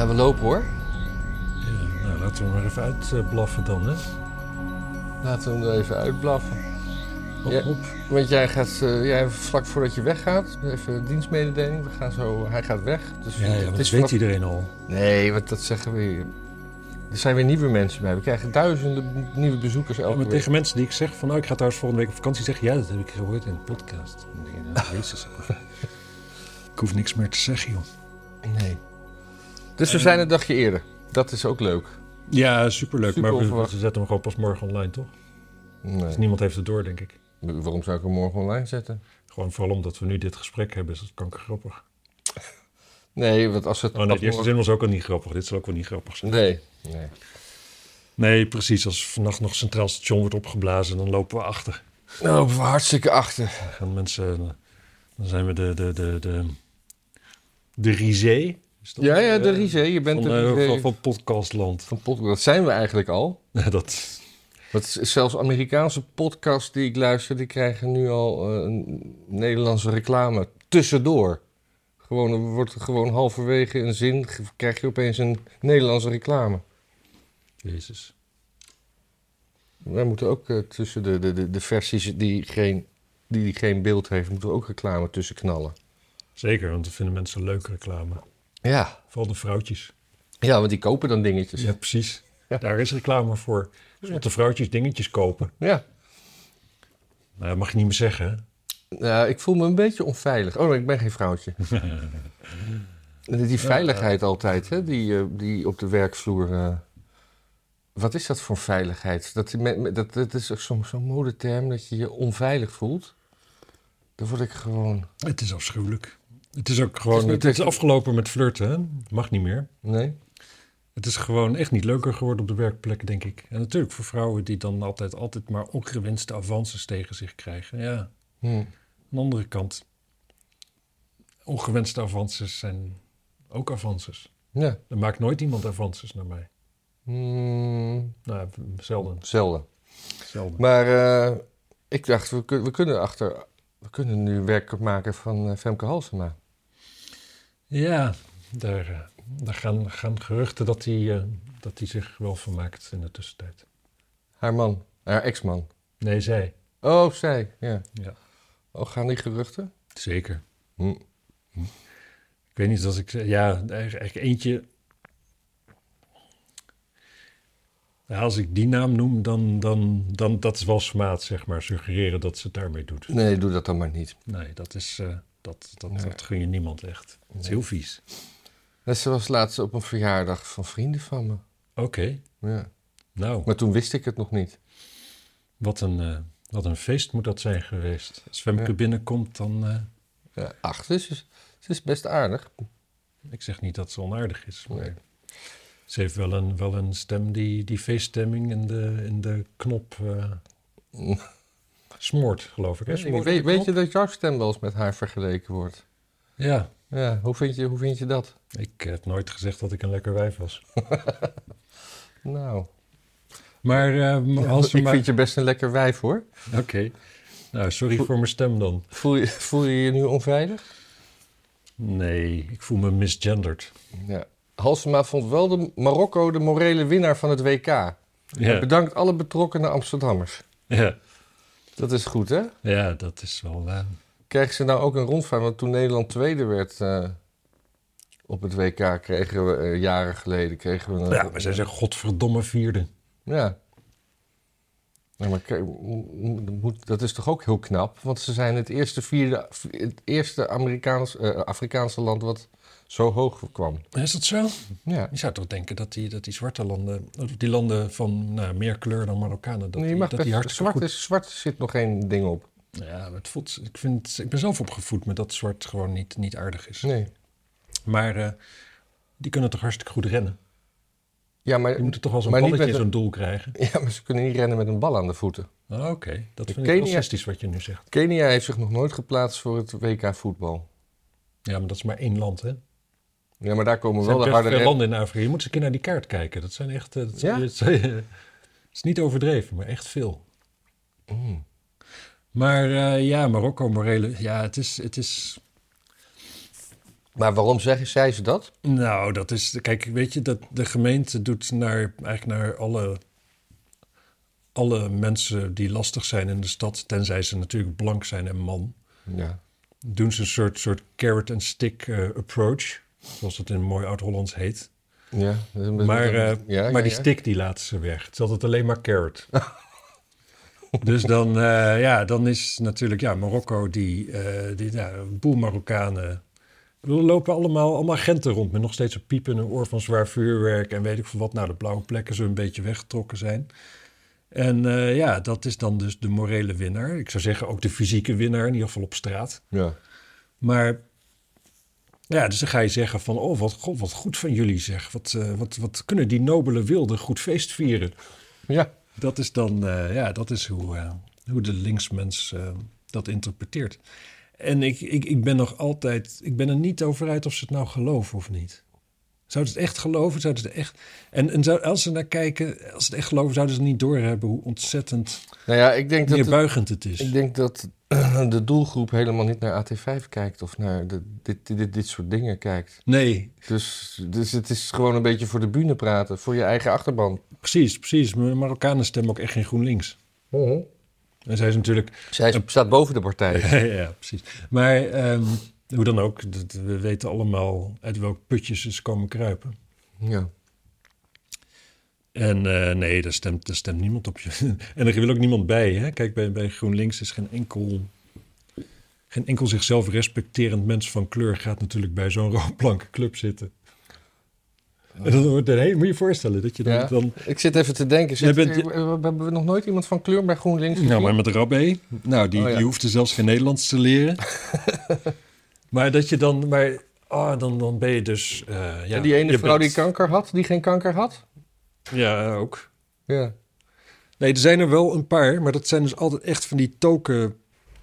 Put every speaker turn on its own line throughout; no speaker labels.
Ja, we lopen hoor.
Ja, nou, laten we maar even uitblaffen dan, hè?
Laten we hem er even uitblaffen.
Hop,
Ja.
hop.
Want jij gaat, eh, jij, vlak voordat je weggaat, even dienstmededeling. We gaan zo, hij gaat weg. Dus
Ja, ja,
het
dat
is
weet
vanaf-
iedereen al.
Nee, want dat zeggen we hier. Er zijn weer nieuwe mensen bij. We krijgen duizenden nieuwe bezoekers
Ja,
elke
maar
week.
tegen mensen die ik zeg van, nou, ik ga trouwens volgende week op vakantie, zeggen, ja, dat heb ik gehoord in de podcast. Nou, jezus. ik hoef niks meer te zeggen, joh.
Nee. Dus we
En-
zijn een dagje eerder. Dat is ook leuk.
Ja, superleuk.
Super
maar we, zetten hem gewoon pas morgen online, toch?
Nee.
Dus niemand heeft het door, denk ik.
Waarom zou ik hem morgen online zetten?
Gewoon vooral omdat we nu dit gesprek hebben, is het kankergrappig.
Nee, want als het...
Oh nee, de eerste zin was ook al niet grappig. Dit zal ook wel niet grappig zijn.
Nee. nee.
Nee, precies. Als vannacht nog Centraal Station wordt opgeblazen, dan lopen we achter.
Nou, lopen we hartstikke achter.
Dan gaan mensen... Dan zijn we de... De, de, de, de risée. Dat-
Ja, ja, de
eh,
Rizé. Je bent
Van,
de
eh, van, van podcastland.
van podcast. Dat zijn we eigenlijk al.
Ja, dat...
Want s- zelfs Amerikaanse podcasts die ik luister, die krijgen nu al eh, een Nederlandse reclame tussendoor. Gewoon, er wordt gewoon halverwege een zin, krijg je opeens een Nederlandse reclame.
Jezus.
Wij moeten ook eh, tussen de, de, de, de versies die geen, die, die geen beeld heeft, moeten we ook reclame tussen knallen.
Zeker, want dat vinden mensen leuke reclame.
Ja.
Vooral de vrouwtjes.
Ja, want die kopen dan dingetjes.
Ja, precies.
Ja.
Daar is reclame voor. Dus de vrouwtjes dingetjes kopen.
Ja.
Nou, dat mag je niet meer zeggen, hè?
Nou, ik voel me een beetje onveilig. Oh, ik ben geen vrouwtje. Die veiligheid altijd, hè, die, eh, die op de werkvloer. eh, wat is dat voor veiligheid? Dat, dat, dat is ook zo'n zo'n modeterm dat je je onveilig voelt. Dan word ik gewoon.
Het is afschuwelijk. Het is ook gewoon...
Het is
Het afgelopen met flirten, hè? Mag niet meer.
Nee?
Het is gewoon echt niet leuker geworden op de werkplek, denk ik. En natuurlijk voor vrouwen die dan altijd, altijd maar ongewenste avances tegen zich krijgen. Ja,
Hm.
aan de andere kant... Ongewenste avances zijn ook avances.
Ja.
Er maakt nooit iemand avances naar mij.
Hmm,
Nou, zelden.
zelden.
zelden.
Maar eh, ik dacht, we, kun- we kunnen achter. We kunnen nu werk maken van eh, Femke Halsema.
Ja, daar, eh, daar gaan, gaan geruchten dat hij, eh, dat hij zich wel vermaakt in de tussentijd.
Haar man, haar ex-man.
Nee, zij.
Oh, zij, ja.
Ja.
Oh, gaan die geruchten?
Zeker.
Hm.
Ik weet niet als ik... Ja, eigenlijk eentje... Ja, als ik die naam noem, dan, dan, dan dat is wel smaad, zeg maar. Suggereren dat ze het daarmee doet.
Nee, doe dat dan maar niet.
Nee, dat is... eh, dat, dat,
Nee.
dat gun je niemand echt. Het is heel vies.
Net zoals laatst op een verjaardag van vrienden van me.
Oké.
Ja.
Nou,
Maar toen wist ik het nog niet.
wat een, eh, wat een feest moet dat zijn geweest. Als Femke
Ja.
binnenkomt, dan...
Ja, ach, ze is, ze is best aardig.
Ik zeg niet dat ze onaardig is, maar
Nee.
ze heeft wel een, wel een stem die, die feeststemming in de, in de knop eh, smoort, geloof ik. Hè? Smoort
weet, weet je dat jouw stem wel eens met haar vergeleken wordt?
Ja,
Ja, hoe vind je, hoe vind je dat?
ik heb nooit gezegd dat ik een lekker wijf was.
Nou,
Maar eh, als we
ik
maar...
vind je best een lekker wijf hoor.
Oké. Nou, sorry voor mijn stem dan.
Voel je voel je, je nu onveilig?
Nee, ik voel me misgenderd.
Ja. Halsema vond wel de Marokko de morele winnaar van het WK.
Ja,
Bedankt alle betrokkenen Amsterdammers.
ja.
Dat is goed, hè?
ja dat is wel... eh,
Krijgen ze nou ook een rondvaart? Want toen Nederland tweede werd eh, op het WK, kregen we eh, jaren geleden... Kregen we een,
ja, maar zij zijn godverdomme vierde.
Ja. Ja, maar moet- dat is toch ook heel knap? Want ze zijn het eerste, vierde, het eerste Amerikaans, Afrikaanse land wat zo hoog kwam.
Is dat zo?
Ja.
Je zou toch denken dat die, dat die zwarte landen, die landen van nou, meer kleur dan Marokkanen, dat
Nee,
die, dat
best,
die hartstikke
zwart,
goed...
is, zwart zit nog geen ding op.
Ja, het voelt, ik, vind, ik ben zelf opgevoed met dat zwart gewoon niet, niet aardig is.
Nee.
Maar eh, die kunnen toch hartstikke goed rennen?
Ja, maar,
Die moeten toch wel zo'n
maar niet
balletje in zo'n doel krijgen?
ja, maar ze kunnen niet rennen met een bal aan de voeten.
Ah, Oké, dat
De
vind ik
Kenia-
racistisch wat je nu zegt.
Kenia heeft zich nog nooit geplaatst voor het WK voetbal.
Ja, maar dat is maar één land, hè?
Ja, maar daar komen
Er
wel
zijn
de harde
veel
ren-
landen in Afrika. Je moet eens een keer naar die kaart kijken. Dat zijn echt... eh, Dat
Ja?
zijn, het, zijn- is niet overdreven, maar echt veel.
Mm.
Maar eh, ja, Marokko, morele... Ja, het is... Het is
Maar waarom zeggen zij ze dat?
Nou, dat is. Kijk, weet je, dat de gemeente doet naar, eigenlijk naar alle, alle mensen die lastig zijn in de stad, tenzij ze natuurlijk blank zijn en man,
Ja.
doen ze een soort, soort carrot and stick eh, approach, zoals het in mooi oud-Hollands heet.
ja.
Maar, eh,
ja,
maar
ja,
die
ja.
stick die laten ze weg. Het is altijd alleen maar carrot. dus dan, eh, ja, dan is natuurlijk ja, Marokko die, eh, die ja, een boel Marokkanen. Er lopen allemaal, allemaal agenten rond met nog steeds een piep in hun oor van zwaar vuurwerk en weet ik veel wat. Nou, de blauwe plekken zullen een beetje weggetrokken zijn. En eh, ja, dat is dan dus de morele winnaar. Ik zou zeggen ook de fysieke winnaar, in ieder geval op straat.
Ja.
Maar ja, dus dan ga je zeggen van, oh, wat, god, wat goed van jullie zeg. Wat, eh, wat, wat kunnen die nobele wilden goed feest vieren.
Ja.
Dat is dan, eh, ja, dat is hoe, eh, hoe de linksmens dat interpreteert. En ik, ik, ik ben nog altijd, ik ben er niet over uit of ze het nou geloven of niet. Zouden ze het echt geloven? Zouden ze het echt... En, en zou, als ze naar kijken, als ze het echt geloven, zouden ze niet doorhebben hoe ontzettend
Nou ja, ik denk dat... het-
het is.
Ik denk dat de doelgroep helemaal niet naar AT5 kijkt of naar de, dit, dit, dit soort dingen kijkt.
Nee,
Dus, dus het is gewoon een beetje voor de bühne praten, voor je eigen achterban.
precies, precies. Maar Marokkanen stemmen ook echt geen GroenLinks. En zij is natuurlijk
Zij staat boven de partij.
ja, ja, precies. Maar ehm, hoe dan ook, dat- we weten allemaal uit welk putje ze komen kruipen.
Ja.
En eh, nee, daar stemt, daar stemt niemand op je. en er wil ook niemand bij. Hè? Kijk, bij, bij GroenLinks is geen enkel, geen enkel zichzelf respecterend mens van kleur gaat natuurlijk bij zo'n roodblanke club zitten. En dan wordt er heel, moet je je voorstellen dat je dan,
Ja.
dan
Ik zit even te denken. Zit,
bent-
hebben we nog nooit iemand van kleur bij GroenLinks
Nou,
gezien?
maar met Rabé, nou, die,
Oh, ja.
die hoefde zelfs geen Nederlands te leren. maar dat je dan, maar, ah, dan, dan ben je dus... eh, ja,
En die ene vrouw
bent-
die kanker had, die geen kanker had?
Ja, ook.
Ja.
Nee, er zijn er wel een paar, maar dat zijn dus altijd echt van die token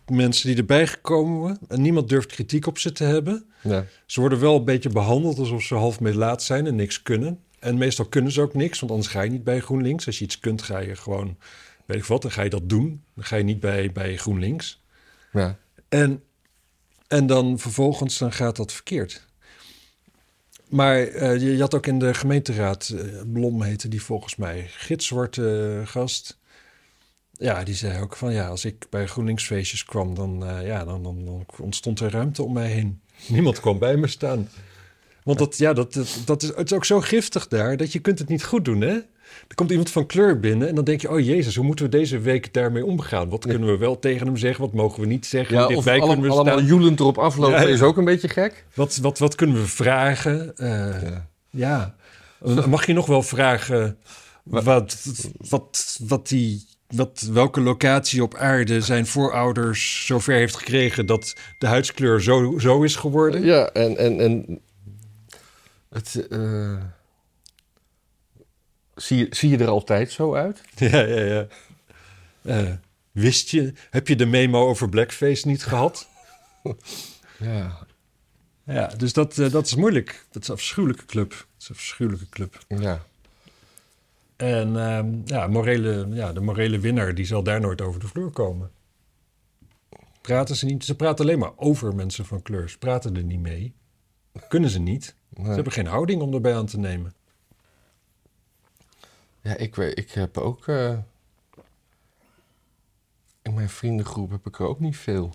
mensen die erbij gekomen en niemand durft kritiek op ze te hebben.
ja.
Ze worden wel een beetje behandeld alsof ze half melaat zijn en niks kunnen. En meestal kunnen ze ook niks, want anders ga je niet bij GroenLinks. Als je iets kunt, ga je gewoon, weet ik wat, dan ga je dat doen. Dan ga je niet bij, bij GroenLinks.
ja.
En, en dan vervolgens dan gaat dat verkeerd. Maar eh, je, je had ook in de gemeenteraad, eh, Blom heette die volgens mij, gitzwarte eh, gast. Ja, die zei ook van ja, als ik bij GroenLinksfeestjes kwam, dan, ja, dan, dan, dan ontstond er ruimte om mij heen. Niemand kwam bij me staan. Want dat, ja, dat, dat, dat is, het is ook zo giftig daar dat je kunt het niet goed doen, hè? Er komt iemand van kleur binnen en dan denk je... oh jezus, hoe moeten we deze week daarmee omgaan? Wat kunnen we wel tegen hem zeggen? Wat mogen we niet zeggen?
ja of alle-
kunnen we
allemaal
staan?
joelend erop aflopen
Ja,
is ook een beetje gek.
Wat, wat, wat kunnen we vragen? Eh,
Ja.
ja. Mag je nog wel vragen wat, wat, wat die, wat, welke locatie op aarde zijn voorouders zover heeft gekregen dat de huidskleur zo, zo is geworden?
Ja, en, en, en het, eh, zie, je, zie je er altijd zo uit?
Ja, ja, ja. Eh, wist je, heb je de memo over blackface niet gehad?
Ja,
Ja, dus dat, eh, dat is moeilijk. Dat is een afschuwelijke club. Dat is een afschuwelijke club.
ja.
En ehm, ja, morele, ja, de morele winnaar die zal daar nooit over de vloer komen. Praten ze niet? Ze praten alleen maar over mensen van kleur. Ze praten er niet mee. Kunnen ze niet. Ze hebben geen houding om erbij aan te nemen.
Ja, ik, weet- ik heb ook... eh, in mijn vriendengroep heb ik er ook niet veel.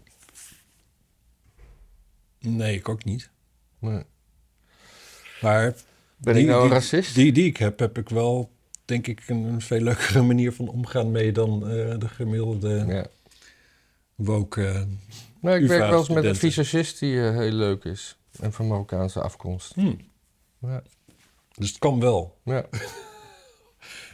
Nee, ik ook niet.
Nee.
Maar
Ben
die-
ik nou een
die-
racist?
Die, die ik heb, heb ik wel, denk ik, een, een veel leukere manier van omgaan mee dan eh, de gemiddelde
ja.
woke. eh,
Nou, ik werk wel eens met een visagist die heel leuk is. En van Marokkaanse afkomst.
hmm.
Ja.
Dus het kan wel.
ja.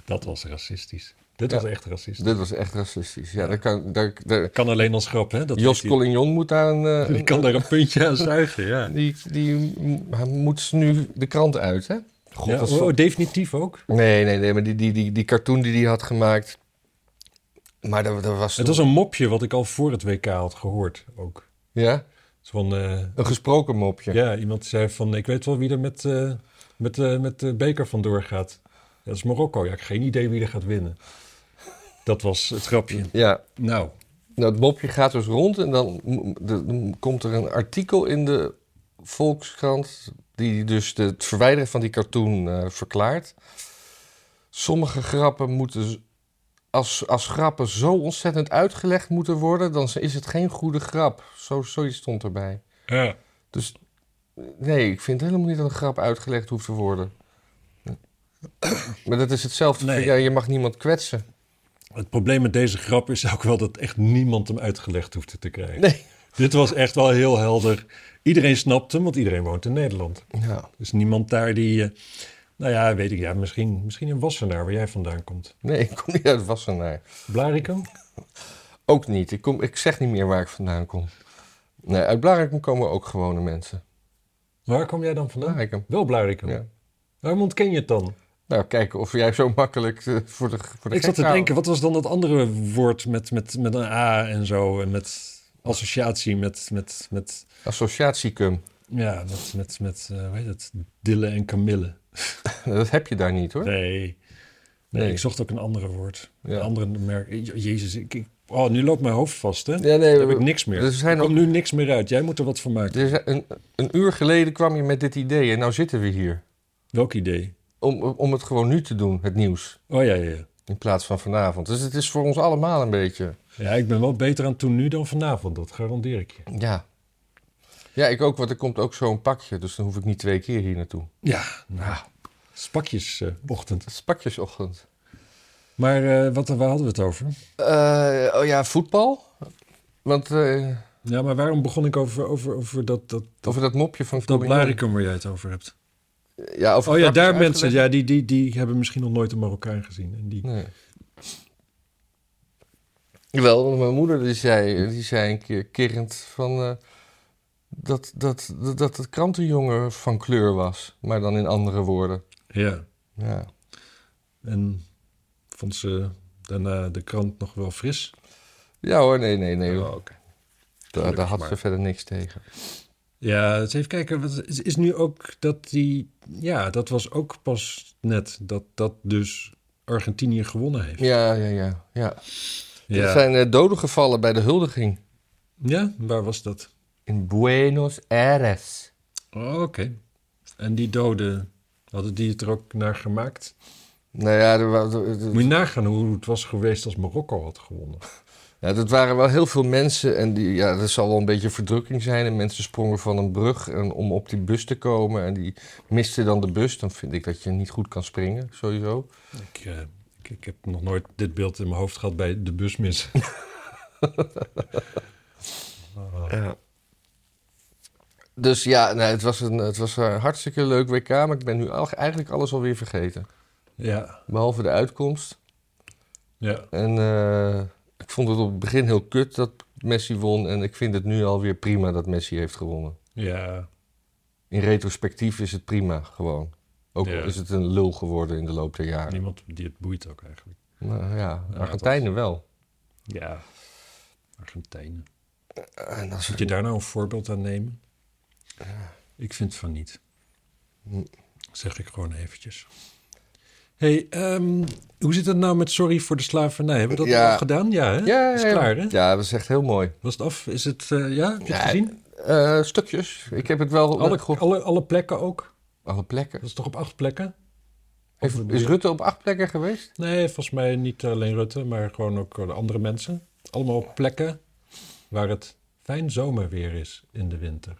Dat was racistisch. Dit
Ja.
was echt racistisch.
Dit was echt racistisch. Ja,
Ja.
daar kan, daar, daar-
Kan alleen als grap, hè? Dat
Jos. Collignon moet daar een... eh,
Die
een-
kan daar een puntje aan zuigen, ja.
Die, die hij moet nu de krant uit, hè? God,
ja
dat
oh, definitief ook.
Nee, nee, nee, maar die, die, die, die cartoon die hij had gemaakt... Maar dat, dat was...
Het was een mopje wat ik al voor het WK had gehoord ook.
Ja?
Van, eh,
Een gesproken mopje.
ja, iemand zei van, ik weet wel wie er met, eh, met, met de beker vandoor gaat. Dat is Marokko. Ja, ik heb geen idee wie er gaat winnen. Dat was het grapje.
Ja.
Nou,
Nou, het mopje gaat dus rond en dan, m- de- dan komt er een artikel in de Volkskrant, die dus de, het verwijderen van die cartoon eh, verklaart. Sommige grappen moeten, als, als grappen zo ontzettend uitgelegd moeten worden, dan is het geen goede grap. Zo, zoiets stond erbij.
Ja.
Dus nee, ik vind helemaal niet dat een grap uitgelegd hoeft te worden. Maar dat is hetzelfde.
Nee.
Ja, je mag niemand kwetsen.
Het probleem met deze grap is ook wel dat echt niemand hem uitgelegd hoefde te krijgen.
Nee.
Dit was echt wel heel helder. Iedereen snapt hem, want iedereen woont in Nederland.
Ja.
Dus niemand daar die... eh, nou ja, weet ik, ja, misschien, misschien een Wassenaar waar jij vandaan komt.
Nee, ik kom niet uit Wassenaar.
Blarikum?
Ook niet. Ik, kom, ik zeg niet meer waar ik vandaan kom. Nee, uit Blarikum komen ook gewone mensen.
Waar kom jij dan vandaan?
Blarikum.
Wel Blarikum.
Ja.
Waarom ontken je het dan?
Nou, kijken of jij zo makkelijk eh, voor de voor de
Ik zat te denken, wat was dan dat andere woord met, met, met een A en zo? En met associatie met, met, met,
Associatiecum.
ja, met, met, met eh, hoe heet het? Dille en kamille.
Dat heb je daar niet hoor.
Nee. nee.
Nee.
ik zocht ook een andere woord.
Ja.
Een andere merk. Jezus, ik, ik- oh, nu loopt mijn hoofd vast, hè?
Ja, nee,
heb ik niks meer.
Er zijn
er komt nu niks meer uit. Jij moet er wat van maken.
er zijn- een, een uur geleden kwam je met dit idee en nou zitten we hier.
Welk idee?
Om, om het gewoon nu te doen, het nieuws.
Oh ja, ja, ja.
In plaats van vanavond. Dus het is voor ons allemaal een beetje.
Ja, ik ben wel beter aan het doen nu dan vanavond. Dat garandeer ik je.
Ja. Ja, ik ook, want er komt ook zo'n pakje. Dus dan hoef ik niet twee keer hier naartoe.
Ja, nou, spakjesochtend.
Het is pakjesochtend.
Maar eh, wat, waar hadden we het over?
Eh, oh ja, voetbal. Want eh,
Ja, maar waarom begon ik over, over, over dat, dat, dat,
over dat mopje van
dat. Blaricum waar jij het over hebt?
Ja, over
Oh ja, daar mensen,
uitgelegd.
ja, die, die, die hebben misschien nog nooit een Marokkaan gezien. En die,
Nee. Wel, mijn moeder die zei, die zei een keer kerend van... eh, dat, dat, dat, dat het krantenjongen van kleur was. Maar dan in andere woorden.
ja.
Ja.
En vond ze daarna de krant nog wel fris?
Ja hoor, nee, nee, nee.
Oh, oké.
daar, daar had
maar.
ze verder niks tegen.
Ja, eens even kijken. Wat is, is nu ook dat die... Ja, dat was ook pas net dat dat dus Argentinië gewonnen heeft.
Ja, ja, ja. ja.
Ja.
Er zijn eh, doden gevallen bij de huldiging.
Ja, waar was dat?
In Buenos Aires.
Oh, oké. En die doden, hadden die het er ook naar gemaakt?
Nou ja, er, er- er-
Moet je nagaan hoe het was geweest als Marokko had gewonnen.
Ja, dat waren wel heel veel mensen. En die, ja, dat zal wel een beetje verdrukking zijn. En mensen sprongen van een brug en, om op die bus te komen. En die misten dan de bus. Dan vind ik dat je niet goed kan springen, sowieso.
Ik, eh, ik, ik heb nog nooit dit beeld in mijn hoofd gehad bij de busmis.
Ja. Dus ja, nee, het was een, het was een hartstikke leuk WK. Maar ik ben nu al- eigenlijk alles alweer vergeten.
ja,
Behalve de uitkomst.
ja.
En eh, ik vond het op het begin heel kut dat Messi won. En ik vind het nu alweer prima dat Messi heeft gewonnen.
Ja,
In retrospectief is het prima, gewoon. Ook
Ja.
is het een lul geworden in de loop der jaren.
niemand die het boeit ook eigenlijk.
Nou, ja,
Ja,
Argentijnen wel.
Ja, Argentijnen. Moet je daar nou een voorbeeld aan nemen? Ik vind van niet.
Hm.
Zeg ik gewoon eventjes. Hey, ehm, hoe zit het nou met sorry voor de slavernij? Hebben we dat
Ja.
al gedaan? Ja, hè?
Ja,
is klaar, hè?
Ja, dat is echt heel mooi.
Was het af? Is het, eh, ja? Heb je het gezien?
Eh, stukjes. Ik heb het wel...
Alle,
Alle,
alle, alle plekken ook?
alle plekken.
Dat is toch op acht plekken?
Heeft- is Rutte op acht plekken geweest?
Nee, volgens mij niet alleen Rutte, maar gewoon ook de andere mensen. Allemaal op plekken waar het fijn zomerweer is in de winter.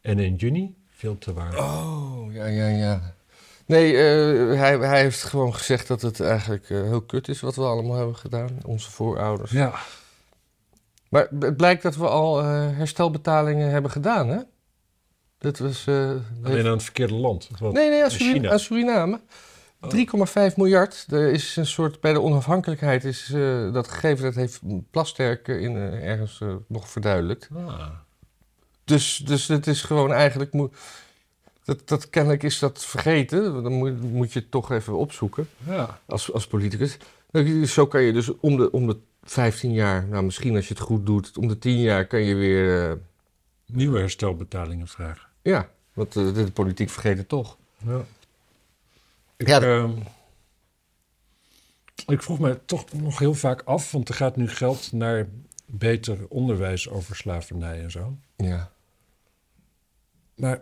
En in juni veel te warm.
Oh, ja, ja, ja. Nee, eh, hij, hij heeft gewoon gezegd dat het eigenlijk eh, heel kut is wat we allemaal hebben gedaan. Onze voorouders.
Ja.
Maar het blijkt dat we al eh, herstelbetalingen hebben gedaan, hè? Dat was... eh,
Alleen aan het verkeerde land.
nee, nee, aan,
China.
aan Suriname.
Oh.
3,5 miljard. Er is een soort... Bij de onafhankelijkheid is eh, dat gegeven... Dat heeft Plasterk in, ergens nog verduidelijkt.
Ah.
Dus, dus het is gewoon eigenlijk... Dat, dat, kennelijk is dat vergeten. Dan moet, moet je het toch even opzoeken
Ja.
als, als politicus. Nou, Zo kan je dus om de, om de 15 jaar... Nou, misschien als je het goed doet... Om de 10 jaar kan je weer... eh,
Nieuwe herstelbetalingen vragen.
ja, want eh, de, de politiek vergeet het toch.
Ja. Ik,
Ja,
ehm, ik vroeg me toch nog heel vaak af, want er gaat nu geld naar beter onderwijs over slavernij en zo.
Ja.
Maar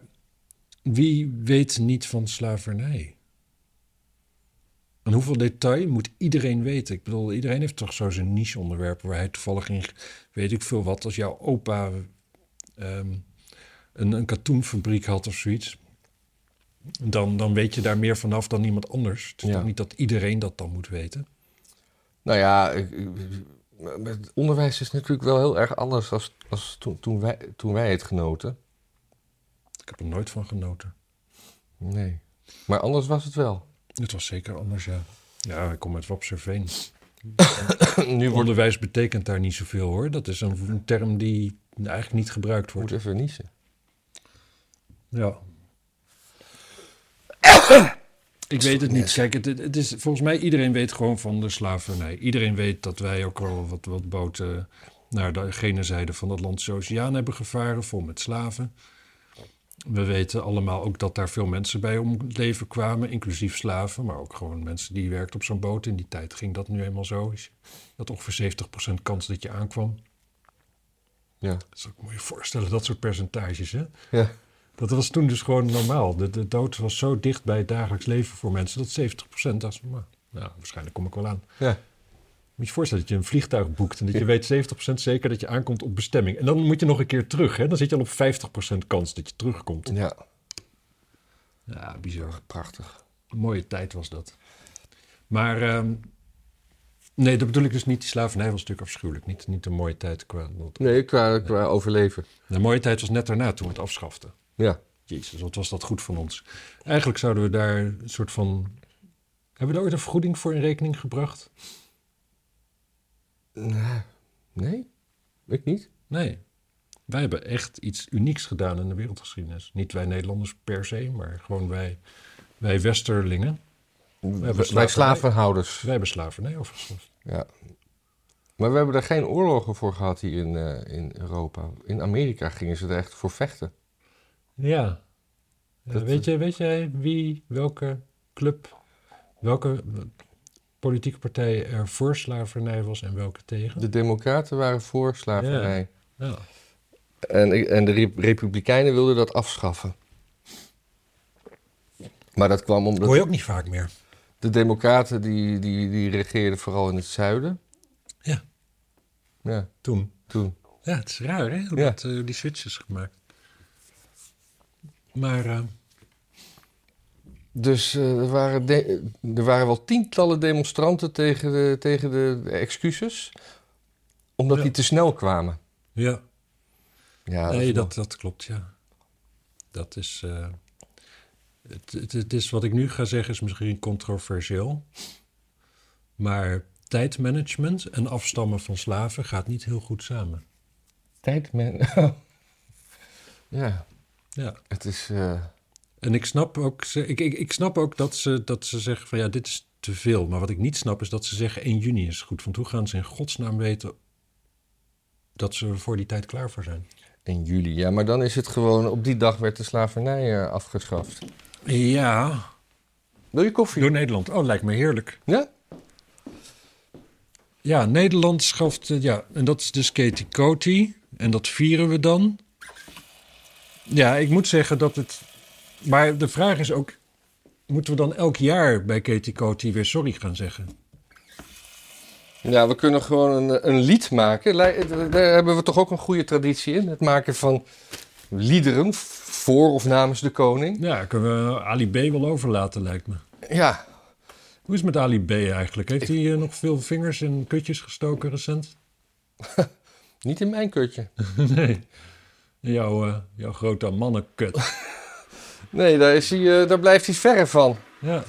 wie weet niet van slavernij? En hoeveel detail moet iedereen weten? Ik bedoel, iedereen heeft toch zo zijn niche-onderwerp waar hij toevallig in, weet ik veel wat, als jouw opa ehm, een, een katoenfabriek had of zoiets. Dan, dan weet je daar meer vanaf dan iemand anders. Het is
Ja.
toch niet dat iedereen dat dan moet weten?
Nou ja, ik- ik- het onderwijs is natuurlijk wel heel erg anders als, als toen, toen, wij, toen wij het genoten.
Ik heb er nooit van genoten.
Nee. Maar anders was het wel.
Het was zeker anders, ja. Ja, ik kom uit Wapserveen.
nu wordt
Onderwijs betekent daar niet zoveel hoor. Dat is een, een term die eigenlijk niet gebruikt
moet
wordt.
even niezen.
Ja. Ik weet het niet. Kijk, het, het is, volgens mij iedereen weet gewoon van de slavernij. Iedereen weet dat wij ook wel wat, wat boten naar de gene zijde van de Atlantische Oceaan hebben gevaren, vol met slaven. We weten allemaal ook dat daar veel mensen bij om het leven kwamen, inclusief slaven, maar ook gewoon mensen die werkten op zo'n boot. In die tijd ging dat nu eenmaal zo. Je had ongeveer 70% kans dat je aankwam.
Ja.
Dat moet je je voorstellen, dat soort percentages, hè?
Ja.
Dat was toen dus gewoon normaal. De, de dood was zo dicht bij het dagelijks leven voor mensen dat 70% dacht, nou, nou, waarschijnlijk kom ik wel aan.
Ja.
Moet je je voorstellen dat je een vliegtuig boekt en dat je weet 70% zeker dat je aankomt op bestemming. En dan moet je nog een keer terug, hè? Dan zit je al op 50% kans dat je terugkomt.
Ja.
Ja, bizar.
Prachtig.
Een mooie tijd was dat. Maar ehm, nee, dat bedoel ik dus niet. Die slavernij was natuurlijk afschuwelijk. Niet, niet een mooie tijd qua...
Nee, qua, qua overleven.
De mooie tijd was net daarna toen we het afschaften.
Ja.
Jezus, wat was dat goed van ons. Eigenlijk zouden we daar een soort van... Hebben we daar ooit een vergoeding voor in rekening gebracht?
Nee. Ik niet?
Nee. Wij hebben echt iets unieks gedaan in de wereldgeschiedenis. Niet wij Nederlanders per se, maar gewoon wij, wij Westerlingen.
Wij,
hebben
wij slavenhouders.
Wij hebben slavernij afgeschaft.
Ja. Maar we hebben er geen oorlogen voor gehad hier in, eh, in Europa. In Amerika gingen ze er echt voor vechten.
Ja.
Dat-
weet, je, weet jij wie, welke club, welke eh, politieke partij er voor slavernij was en welke tegen?
De Democraten waren voor slavernij.
Ja.
En, en de Re- Republikeinen wilden dat afschaffen. Maar dat kwam omdat
hoor je ook niet vaak meer.
de Democraten die, die, die regeerden vooral in het zuiden.
Ja.
Ja,
Toen.
toen.
Ja, het is raar hè, hoe
Ja.
dat, eh, die switch is gemaakt. Maar eh,
Dus eh, er, waren de- er waren wel tientallen demonstranten tegen de, tegen de, excuses. Omdat
Ja.
die te snel kwamen.
ja,
Ja,
nee, dat, dat klopt, ja. Dat is... eh, het, het, het is wat ik nu ga zeggen is misschien controversieel. Maar tijdmanagement en afstammen van slaven gaat niet heel goed samen.
tijd, man. ja,
Ja.
het is... eh,
En ik snap ook, ik, ik, ik snap ook dat, ze, dat ze zeggen van ja, dit is te veel. Maar wat ik niet snap is dat ze zeggen 1 juni is goed. Want hoe gaan ze in godsnaam weten dat ze er voor die tijd klaar voor zijn?
in juli. Ja, maar dan is het gewoon... Op die dag werd de slavernij eh, afgeschaft.
Ja,
Wil je koffie?
door Nederland. Oh, lijkt me heerlijk.
Ja?
Ja, Nederland schaft, eh, ja, en dat is dus Katie Coty. En dat vieren we dan. Ja, ik moet zeggen dat het... Maar de vraag is ook, moeten we dan elk jaar bij Katie Coty weer sorry gaan zeggen?
Ja, we kunnen gewoon een, een lied maken. Daar hebben we toch ook een goede traditie in. Het maken van liederen voor of namens de koning.
Ja, kunnen we Ali B wel overlaten, lijkt me.
Ja,
Hoe is het met Ali B eigenlijk? Heeft hij eh, nog veel vingers in kutjes gestoken recent?
niet in mijn kutje.
nee. Jouw, eh, jouw grote mannenkut.
Nee, daar, is hij, eh, daar blijft hij verre van.
ja.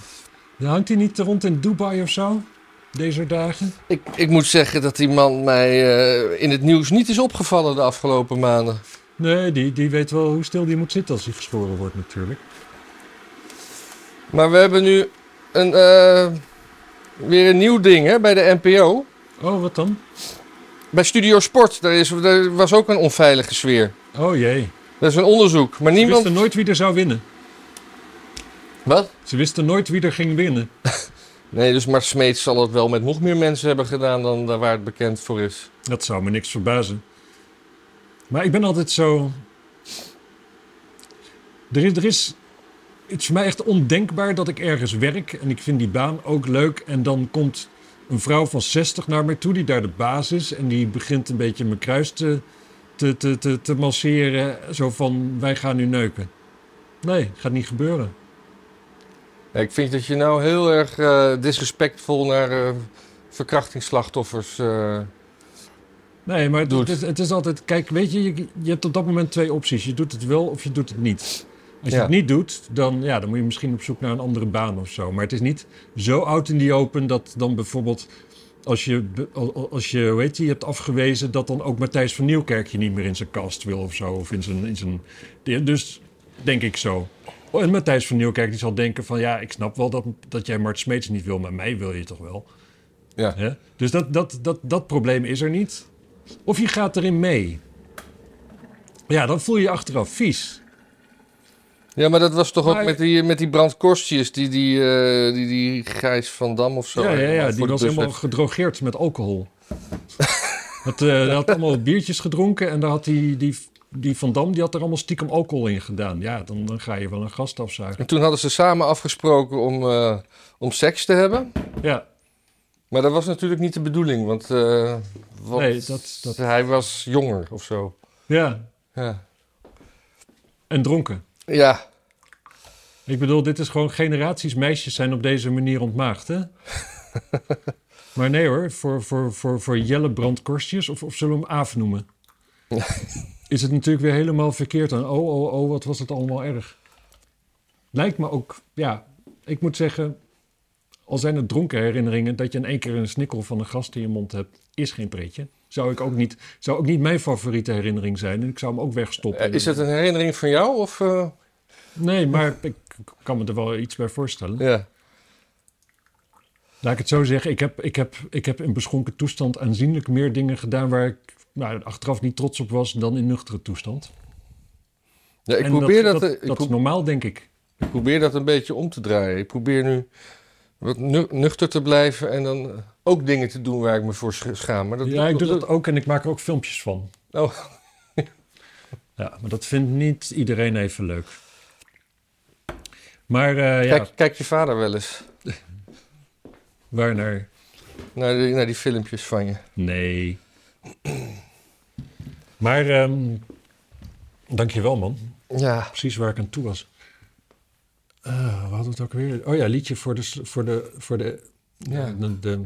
Ja, Hangt hij niet rond in Dubai of zo? Deze dagen?
Ik, ik moet zeggen dat die man mij eh, in het nieuws niet is opgevallen de afgelopen maanden.
Nee, die, die weet wel hoe stil die moet zitten als hij geschoren wordt natuurlijk.
Maar we hebben nu een, eh, weer een nieuw ding hè, bij de NPO.
Oh, wat dan?
Bij Studio Sport, daar, is, daar was ook een onveilige sfeer.
Oh jee.
Dat is een onderzoek. Maar
Ze
niemand...
wisten nooit wie er zou winnen.
Wat?
Ze wisten nooit wie er ging winnen.
Nee, dus Mart Smeets zal het wel met nog meer mensen hebben gedaan dan daar waar het bekend voor is.
Dat zou me niks verbazen. Maar ik ben altijd zo. Er is, er is, het is voor mij echt ondenkbaar dat ik ergens werk en ik vind die baan ook leuk. En dan komt een vrouw van 60 naar mij toe, die daar de baas is. En die begint een beetje mijn kruis te, te, te, te, te masseren. Zo van, wij gaan nu neuken. Nee, gaat niet gebeuren.
Ja, ik vind dat je nou heel erg eh, disrespectvol naar eh, verkrachtingsslachtoffers... eh,
Nee, maar het,
Doet.
het is, het is altijd... Kijk, weet je, je, je hebt op dat moment twee opties. Je doet het wel of je doet het niet. Als je
Ja.
het niet doet, dan, ja, dan moet je misschien op zoek naar een andere baan of zo. Maar het is niet zo oud in die open dat dan bijvoorbeeld... Als je, als je, heet die, hebt afgewezen... dat dan ook Matthijs van Nieuwkerk je niet meer in zijn kast wil of zo. Of in zijn... In zijn dus denk ik zo. En Matthijs van Nieuwkerk die zal denken van... ja, ik snap wel dat, dat jij Mart Smeets niet wil... maar mij wil je toch wel.
ja.
Hè? Dus dat, dat, dat, dat probleem is er niet. Of je gaat erin mee. Ja, dan voel je je achteraf vies.
Ja, maar dat was toch ook
Maar-
met die, met die brandkorstjes... die die, eh, die, die Gijs van Dam of zo...
ja, ja, die was helemaal
heeft.
gedrogeerd met alcohol. eh, hij had allemaal biertjes gedronken en daar had die, die, die Van Dam die had er allemaal stiekem alcohol in gedaan. Ja, dan, dan ga je wel een gast afzuigen.
En toen hadden ze samen afgesproken om, eh, om seks te hebben.
Ja,
Maar dat was natuurlijk niet de bedoeling, want, want
Nee, dat- dat-
hij was jonger of zo.
ja.
Ja.
En dronken.
ja,
Ik bedoel, dit is gewoon generaties meisjes zijn op deze manier ontmaagd, hè? maar nee hoor, voor, voor, voor, voor Jelle Brandkorstjes, of, of zullen we hem Aaf noemen? is het natuurlijk weer helemaal verkeerd. En oh, oh, oh, wat was het allemaal erg. Lijkt me ook, ja, ik moet zeggen... al zijn het dronken herinneringen... dat je in één keer een snikkel van een gast in je mond hebt... is geen pretje. Zou, ik ook niet, zou ook niet mijn favoriete herinnering zijn. En ik zou hem ook wegstoppen.
Eh, is het een herinnering van jou? Of, eh,
Nee, maar ik kan me er wel iets bij voorstellen.
ja.
Laat ik het zo zeggen, ik heb, ik, heb, ik heb in beschonken toestand aanzienlijk meer dingen gedaan waar ik nou, achteraf niet trots op was dan in nuchtere toestand.
ja ik,
En
probeer dat,
dat,
ik,
dat
pro-
is normaal, denk ik.
ik probeer dat een beetje om te draaien. Ik probeer nu wat nu- nuchter te blijven en dan ook dingen te doen waar ik me voor sch- schaam. Maar dat,
ja, ik doe dat ook en ik maak er ook filmpjes van.
Oh,
Ja, maar dat vindt niet iedereen even leuk. Maar eh, ja,
kijk, kijk je vader wel eens
waar naar?
naar die, naar die filmpjes van je?
Nee. Maar ehm dankjewel man.
Ja,
precies waar ik aan toe was. Eh, we hadden het ook weer. Oh ja, liedje voor de, voor de, voor de,
Ja.
de, de,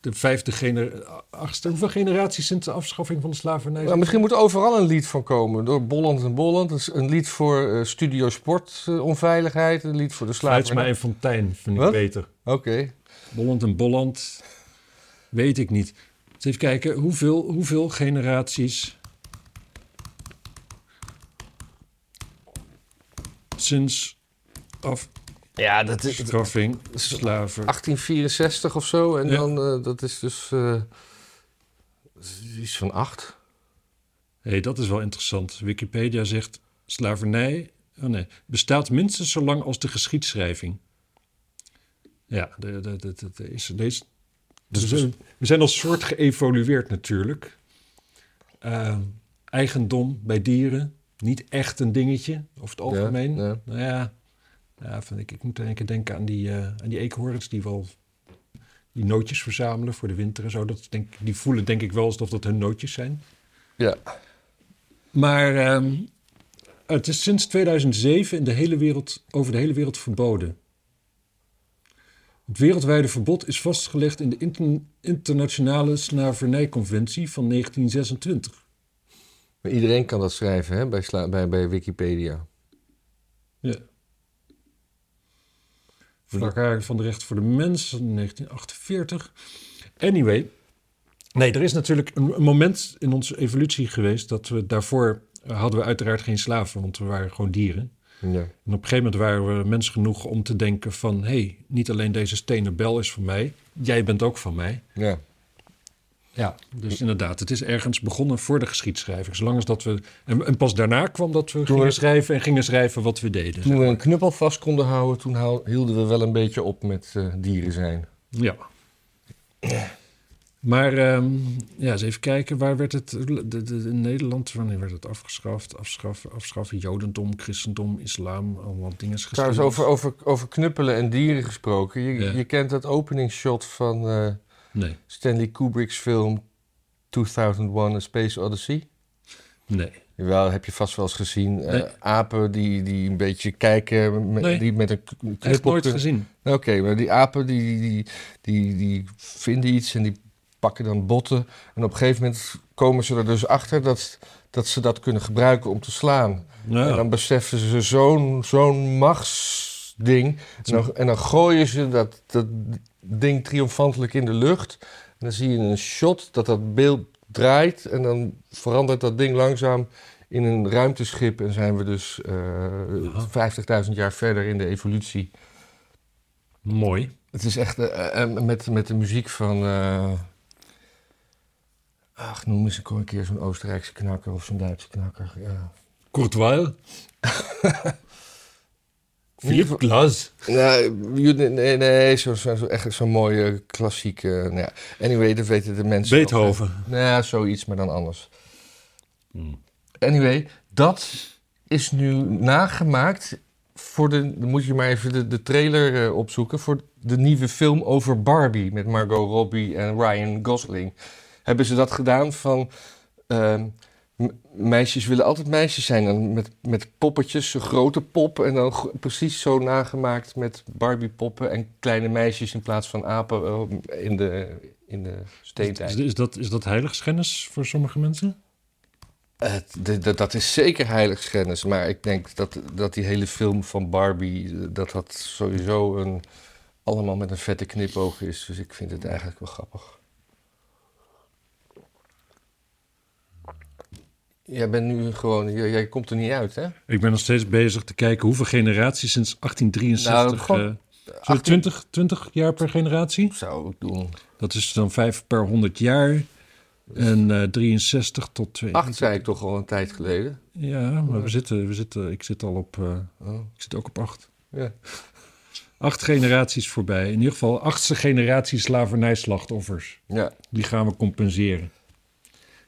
de vijfde gener, achtste. Hoeveel generaties sinds de afschaffing van de slavernij?
Nou, misschien moet er overal een lied van komen. Door Bolland en Bolland. Dus een lied voor eh, Studio Sport eh, onveiligheid. Een lied voor de
Fluitsma
slavernij.
en Fontijn vind ik beter.
Oké.
Bolland en Bolland, weet ik niet. Dus even kijken, hoeveel, hoeveel generaties sinds
Ja, dat is
afschaffing slaven...
1864 of zo. En
Ja.
dan, eh, dat is dus eh, iets van acht.
Hé, hey, dat is wel interessant. Wikipedia zegt slavernij oh nee, bestaat minstens zo lang als de geschiedschrijving. Ja, de, de, de, de- de is, deze,
Dus-
we, zijn, we zijn als soort geëvolueerd natuurlijk. Eh, eigendom bij dieren, niet echt een dingetje over het algemeen.
Ja, ja.
Nou ja, ja vind ik, ik moet één keer denken aan die, eh, aan die eekhoorns die wel die nootjes verzamelen voor de winter en zo. Dat denk, die voelen denk ik wel alsof dat hun nootjes zijn.
Ja.
Maar ehm, het is sinds 2007 in de hele wereld, over de hele wereld verboden. Het wereldwijde verbod is vastgelegd in de Inter- Internationale Slavernijconventie van 1926.
Maar iedereen kan dat schrijven hè, bij, bij, bij Wikipedia.
Ja. Verklaring van de rechten voor de mens, 1948. Anyway. Nee, er is natuurlijk een, een moment in onze evolutie geweest dat we daarvoor eh, hadden we uiteraard geen slaven, want we waren gewoon dieren.
Ja.
En op een gegeven moment waren we mens genoeg om te denken van... hé, hey, niet alleen deze stenen bel is van mij, jij bent ook van mij.
ja.
Ja, dus inderdaad, het is ergens begonnen voor de geschiedschrijving. Zolang als dat we... En, en pas daarna kwam dat we gingen
we-
schrijven en gingen schrijven wat we deden.
Toen we een knuppel vast konden houden, toen hielden we wel een beetje op met eh, dieren zijn.
Ja. Maar ehm, ja, eens even kijken, waar werd het... De, de, de- in Nederland, wanneer werd het afgeschaft? Afschaffen, afschaffen, jodendom, christendom, islam, allemaal dingen.
Trouwens, over, over, over knuppelen en dieren gesproken. Je,
Ja.
je kent dat openingsshot van eh,
Nee,
Stanley Kubrick's film 2001 A Space Odyssey.
nee.
Jawel, heb je vast wel eens gezien. Eh, apen die, die een beetje kijken, met,
Nee.
die met een
Ik heb nooit gezien.
Oké, maar die apen die, die, die, die vinden iets en die pakken dan botten. En op een gegeven moment komen ze er dus achter dat, dat ze dat kunnen gebruiken om te slaan. En dan beseffen ze zo'n zo'n machtsding. En dan, en dan gooien ze dat, dat ding triomfantelijk in de lucht. En dan zie je een shot dat dat beeld draait. En dan verandert dat ding langzaam in een ruimteschip. En zijn we dus eh 50.000 jaar verder in de evolutie.
Mooi.
Het is echt eh, eh, met, met de muziek van. eh, ach, noem eens een keer zo'n Oostenrijkse knakker of zo'n Duitse knakker. Ja.
Courtois. Philip Glass.
Nee, nee, nee, nee zo, echt zo'n mooie klassieke. nou ja. Anyway, dat weten de mensen.
Beethoven.
Nou ja, zoiets, maar dan anders.
Hmm.
Anyway, dat is nu nagemaakt voor de. Dan moet je maar even de, de trailer eh, opzoeken. Voor de nieuwe film over Barbie met Margot Robbie en Ryan Gosling. Hebben ze dat gedaan van. ehm, meisjes willen altijd meisjes zijn. En met, met poppetjes, een grote pop. En dan precies zo nagemaakt met Barbie-poppen en kleine meisjes in plaats van apen eh, in de, in de
Is,
steentijd.
is, dat, is dat heiligschennis voor sommige mensen?
De- de- dat is zeker heiligschennis. Maar ik denk dat, dat die hele film van Barbie... eh, dat dat sowieso een, allemaal met een vette knipoog is. Dus ik vind het eigenlijk wel grappig. Jij bent nu gewoon... Jij, jij komt er niet uit, hè?
Ik ben nog steeds bezig te kijken hoeveel generaties sinds 1863...
Nou, gewoon
eh, zo 20, 20 jaar per generatie?
Zou ik doen.
Dat is dan 5 per 100 jaar. En eh 63 tot 2.
Acht zei ik toch al een tijd geleden.
Ja, maar we zitten, we zitten, ik zit al op, eh,
Oh,
ik zit ook op 8.
ja.
Acht generaties voorbij. In ieder geval achtste generatie slavernijslachtoffers.
ja.
Die gaan we compenseren.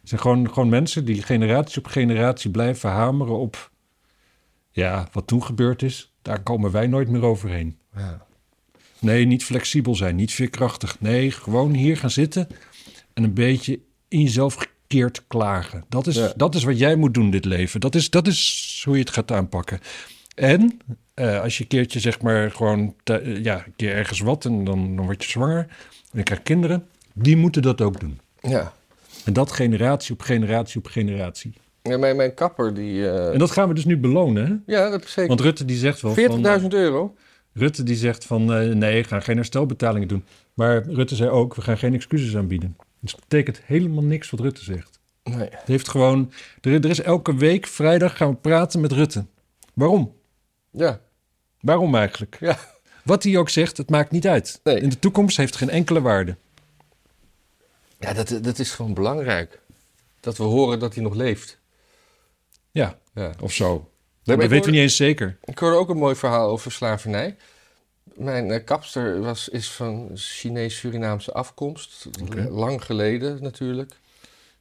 Het zijn gewoon, gewoon mensen die generatie op generatie blijven hameren op... Ja, wat toen gebeurd is, daar komen wij nooit meer overheen.
ja.
Nee, niet flexibel zijn, niet veerkrachtig. Nee, gewoon hier gaan zitten en een beetje in jezelf gekeerd klagen. Dat is,
Ja.
dat is wat jij moet doen dit leven. Dat is, dat is hoe je het gaat aanpakken. En eh, als je een keertje zeg maar gewoon... eh, ja, een keer ergens wat en dan, dan word je zwanger... en je krijgt kinderen, die moeten dat ook doen.
ja.
En dat generatie op generatie op generatie.
ja mijn, mijn kapper, die... eh,
En dat gaan we dus nu belonen, hè?
ja, dat is zeker.
Want Rutte die zegt wel van...
40.000 euro?
Rutte die zegt van eh, nee, we gaan geen herstelbetalingen doen. Maar Rutte zei ook, we gaan geen excuses aanbieden. Dus dat betekent helemaal niks wat Rutte zegt.
Nee.
Het heeft gewoon, er, er is elke week vrijdag gaan we praten met Rutte. Waarom?
Ja.
Waarom eigenlijk?
Ja.
Wat hij ook zegt, het maakt niet uit.
Nee.
In de toekomst heeft het geen enkele waarde.
Ja, dat, dat is gewoon belangrijk. Dat we horen dat hij nog leeft.
Ja,
Ja.
of zo. dat weten we niet eens zeker.
Ik hoorde ook een mooi verhaal over slavernij. Mijn eh, kapster was, is van Chinees-Surinaamse afkomst. Lang geleden natuurlijk.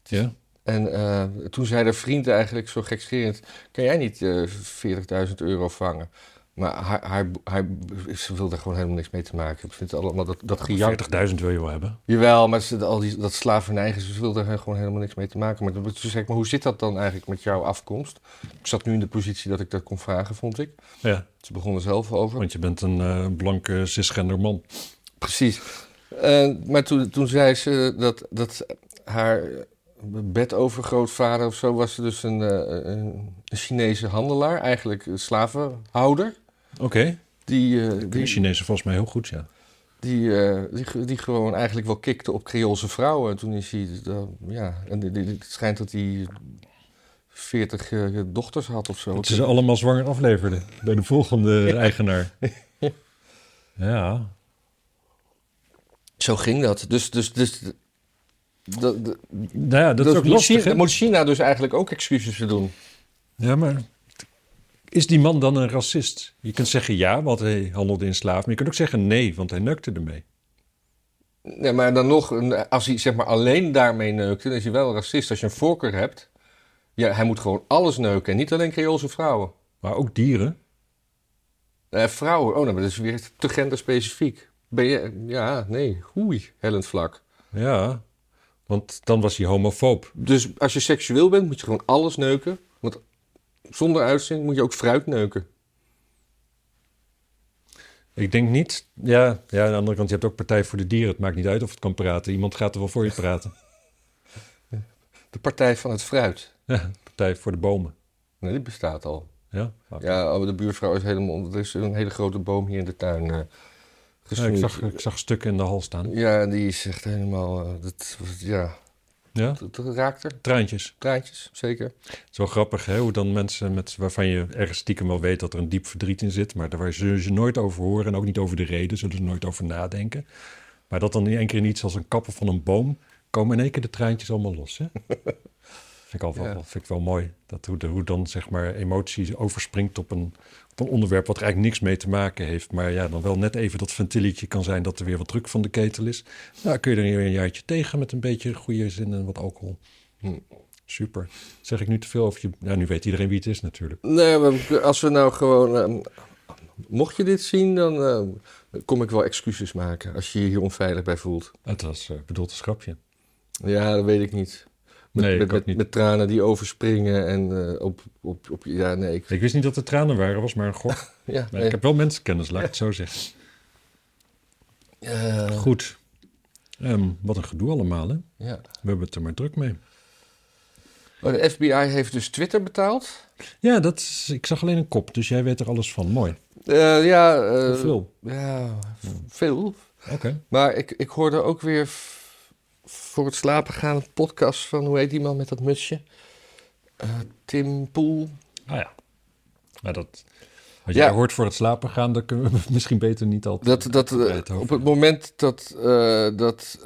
Ja.
En eh, toen zei de vriend eigenlijk zo gekscherend... kan jij niet eh 40.000 euro vangen? Maar haar, haar, haar, ze wilde er gewoon helemaal niks mee te maken. Ik vind het allemaal dat, dat gejank.
40.000 wil je wel hebben.
Jawel, maar ze, al die, dat slavernij, ze wilde er gewoon helemaal niks mee te maken. Maar toen ik, maar hoe zit dat dan eigenlijk met jouw afkomst? Ik zat nu in de positie dat ik dat kon vragen, vond ik.
Ja,
Ze begonnen zelf over.
want je bent een eh, blanke cisgender man.
Precies. Eh, maar toen, toen zei ze dat, dat haar bedovergrootvader of zo was dus een, eh, een, een Chinese handelaar, eigenlijk slavenhouder.
Oké,
Die, eh,
die
die,
Chinezen volgens mij heel goed, ja.
die, eh, die, die gewoon eigenlijk wel kikte op Creoolse vrouwen. En toen is hij, eh, ja, en het schijnt dat hij 40 eh, dochters had of zo.
Dat ze ze allemaal zwanger afleverden bij de volgende eigenaar. Ja.
Zo ging dat. Dus, dus, dus dat,
Nou ja, dat, is ook
moet,
lastig,
China, moet China dus eigenlijk ook excuses voor doen.
Ja, maar is die man dan een racist? Je kunt zeggen ja, want hij handelde in slaven. Maar je kunt ook zeggen nee, want hij neukte ermee.
Nee, maar dan nog, als hij zeg maar alleen daarmee neukt, dan is hij wel een racist. Als je een voorkeur hebt, ja, hij moet gewoon alles neuken. En niet alleen Creoolse vrouwen.
Maar ook dieren.
Eh, vrouwen, oh, nou, maar dat is weer te genderspecifiek. Ben je, ja, nee, oei, hellend vlak.
Ja, want dan was hij homofoob.
Dus als je seksueel bent, moet je gewoon alles neuken. Want zonder uitzending moet je ook fruit neuken.
Ik denk niet... Ja, ja, aan de andere kant, je hebt ook Partij voor de Dieren. Het maakt niet uit of het kan praten. Iemand gaat er wel voor je praten.
De partij van het fruit.
Ja, Partij voor de Bomen.
Nee, die bestaat al.
Ja,
Ja, oh, de buurvrouw is helemaal... Er is een hele grote boom hier in de tuin
Ja,
gesnoeid.
ik, zag, ik zag stukken in de hal staan.
Ja, en die is echt helemaal... eh, dat, ja,
Ja,
dat, dat raakt er.
traantjes.
Traantjes, zeker.
Wel grappig, hè? Hoe dan mensen met, waarvan je ergens stiekem wel weet dat er een diep verdriet in zit, maar daar zullen ze nooit over horen en ook niet over de reden, zullen ze nooit over nadenken. Maar dat dan in één keer in iets als een kappen van een boom komen in één keer de traantjes allemaal los. Hè? vind, ik wel, vind ik wel mooi. Dat hoe, de- hoe dan zeg maar emotie overspringt op een, op een onderwerp wat er eigenlijk niks mee te maken heeft. Maar ja, dan wel net even dat ventilletje kan zijn dat er weer wat druk van de ketel is. Nou, kun je er weer een jaartje tegen met een beetje goede zin en wat alcohol.
Hm.
Super. Zeg ik nu te veel over je... Ja, nu weet iedereen wie het is natuurlijk.
Nee, maar als we nou gewoon... eh, mocht je dit zien, dan eh, kom ik wel excuses maken als je je hier onveilig bij voelt.
Het was eh, bedoeld als grapje.
Ja, dat weet ik niet. Met,
Nee,
met, tranen die overspringen en eh, op, op, op... Ja, nee. Ik,
Ik wist niet dat er tranen waren, was maar een gok.
ja,
Maar
nee.
ik heb wel mensenkennis, laat ik het zo zeggen. Goed. Ehm, wat een gedoe allemaal, hè?
ja.
We hebben het er maar druk mee.
Oh, de FBI heeft dus Twitter betaald.
Ja, dat is, ik zag alleen een kop, dus jij weet er alles van. Mooi.
Eh, ja, eh,
Hoeveel?
Ja, veel.
Oké.
Maar ik, ik hoorde ook weer voor het slapen gaan een podcast van, hoe heet die man met dat musje? Eh, Tim Poel.
Ah ja. Maar dat... Wat
Ja.
jij hoort voor het slapen gaan, daar kunnen we misschien beter niet altijd...
Dat, dat, eh,
het
op het moment dat, eh, dat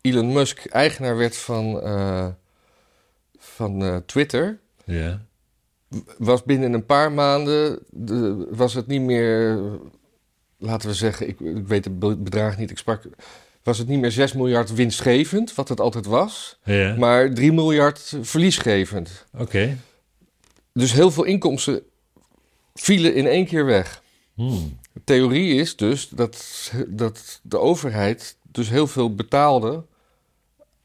Elon Musk eigenaar werd van, van Twitter,
Ja.
was binnen een paar maanden de, was het niet meer, laten we zeggen, ik, ik weet het be- bedrag niet, ik sprak, was het niet meer 6 miljard winstgevend, wat het altijd was,
Ja.
maar 3 miljard verliesgevend.
Oké.
Dus heel veel inkomsten vielen in één keer weg.
Hmm.
De theorie is dus dat, dat de overheid dus heel veel betaalde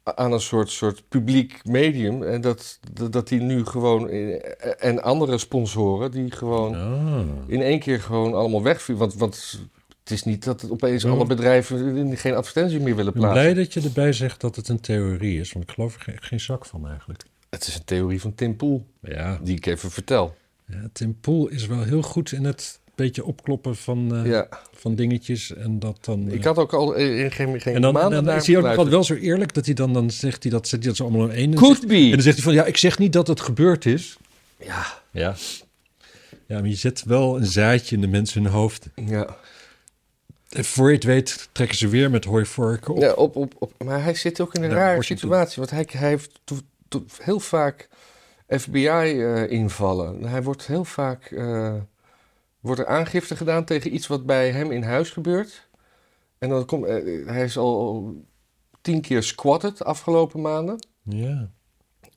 aan een soort, soort publiek medium. En dat, dat, dat die nu gewoon, en andere sponsoren, die gewoon
Ah.
in één keer gewoon allemaal wegvielen. Want, want het is niet dat het opeens
Ja.
alle bedrijven geen advertentie meer willen
Ik ben
plaatsen.
blij dat je erbij zegt dat het een theorie is, want ik geloof er geen, geen zak van eigenlijk.
Het is een theorie van Tim Poel,
Ja,
die ik even vertel.
ja Tim Poel is wel heel goed in het beetje opkloppen van, eh,
Ja,
van dingetjes en dat dan... eh,
ik had ook al in geen, geen
en dan,
maanden
en dan is hij ook wel zo eerlijk dat hij dan, dan zegt hij dat, zet hij dat zo allemaal in één. En dan
Could
zegt-
be.
En dan zegt hij van, ja, ik zeg niet dat het gebeurd is.
Ja,
Ja. Ja, maar je zet wel een zaadje in de mensen hun hoofd.
ja.
En voor je het weet trekken ze weer met hooivorken op.
Ja, op, op, op, maar hij zit ook in een
Daar
rare situatie. Want hij, hij heeft to- to- heel vaak FBI-invallen. hij wordt heel vaak... eh, wordt er aangifte gedaan tegen iets wat bij hem in huis gebeurt. En dan komt... eh, hij is al, tien keer squatted de afgelopen maanden.
Ja.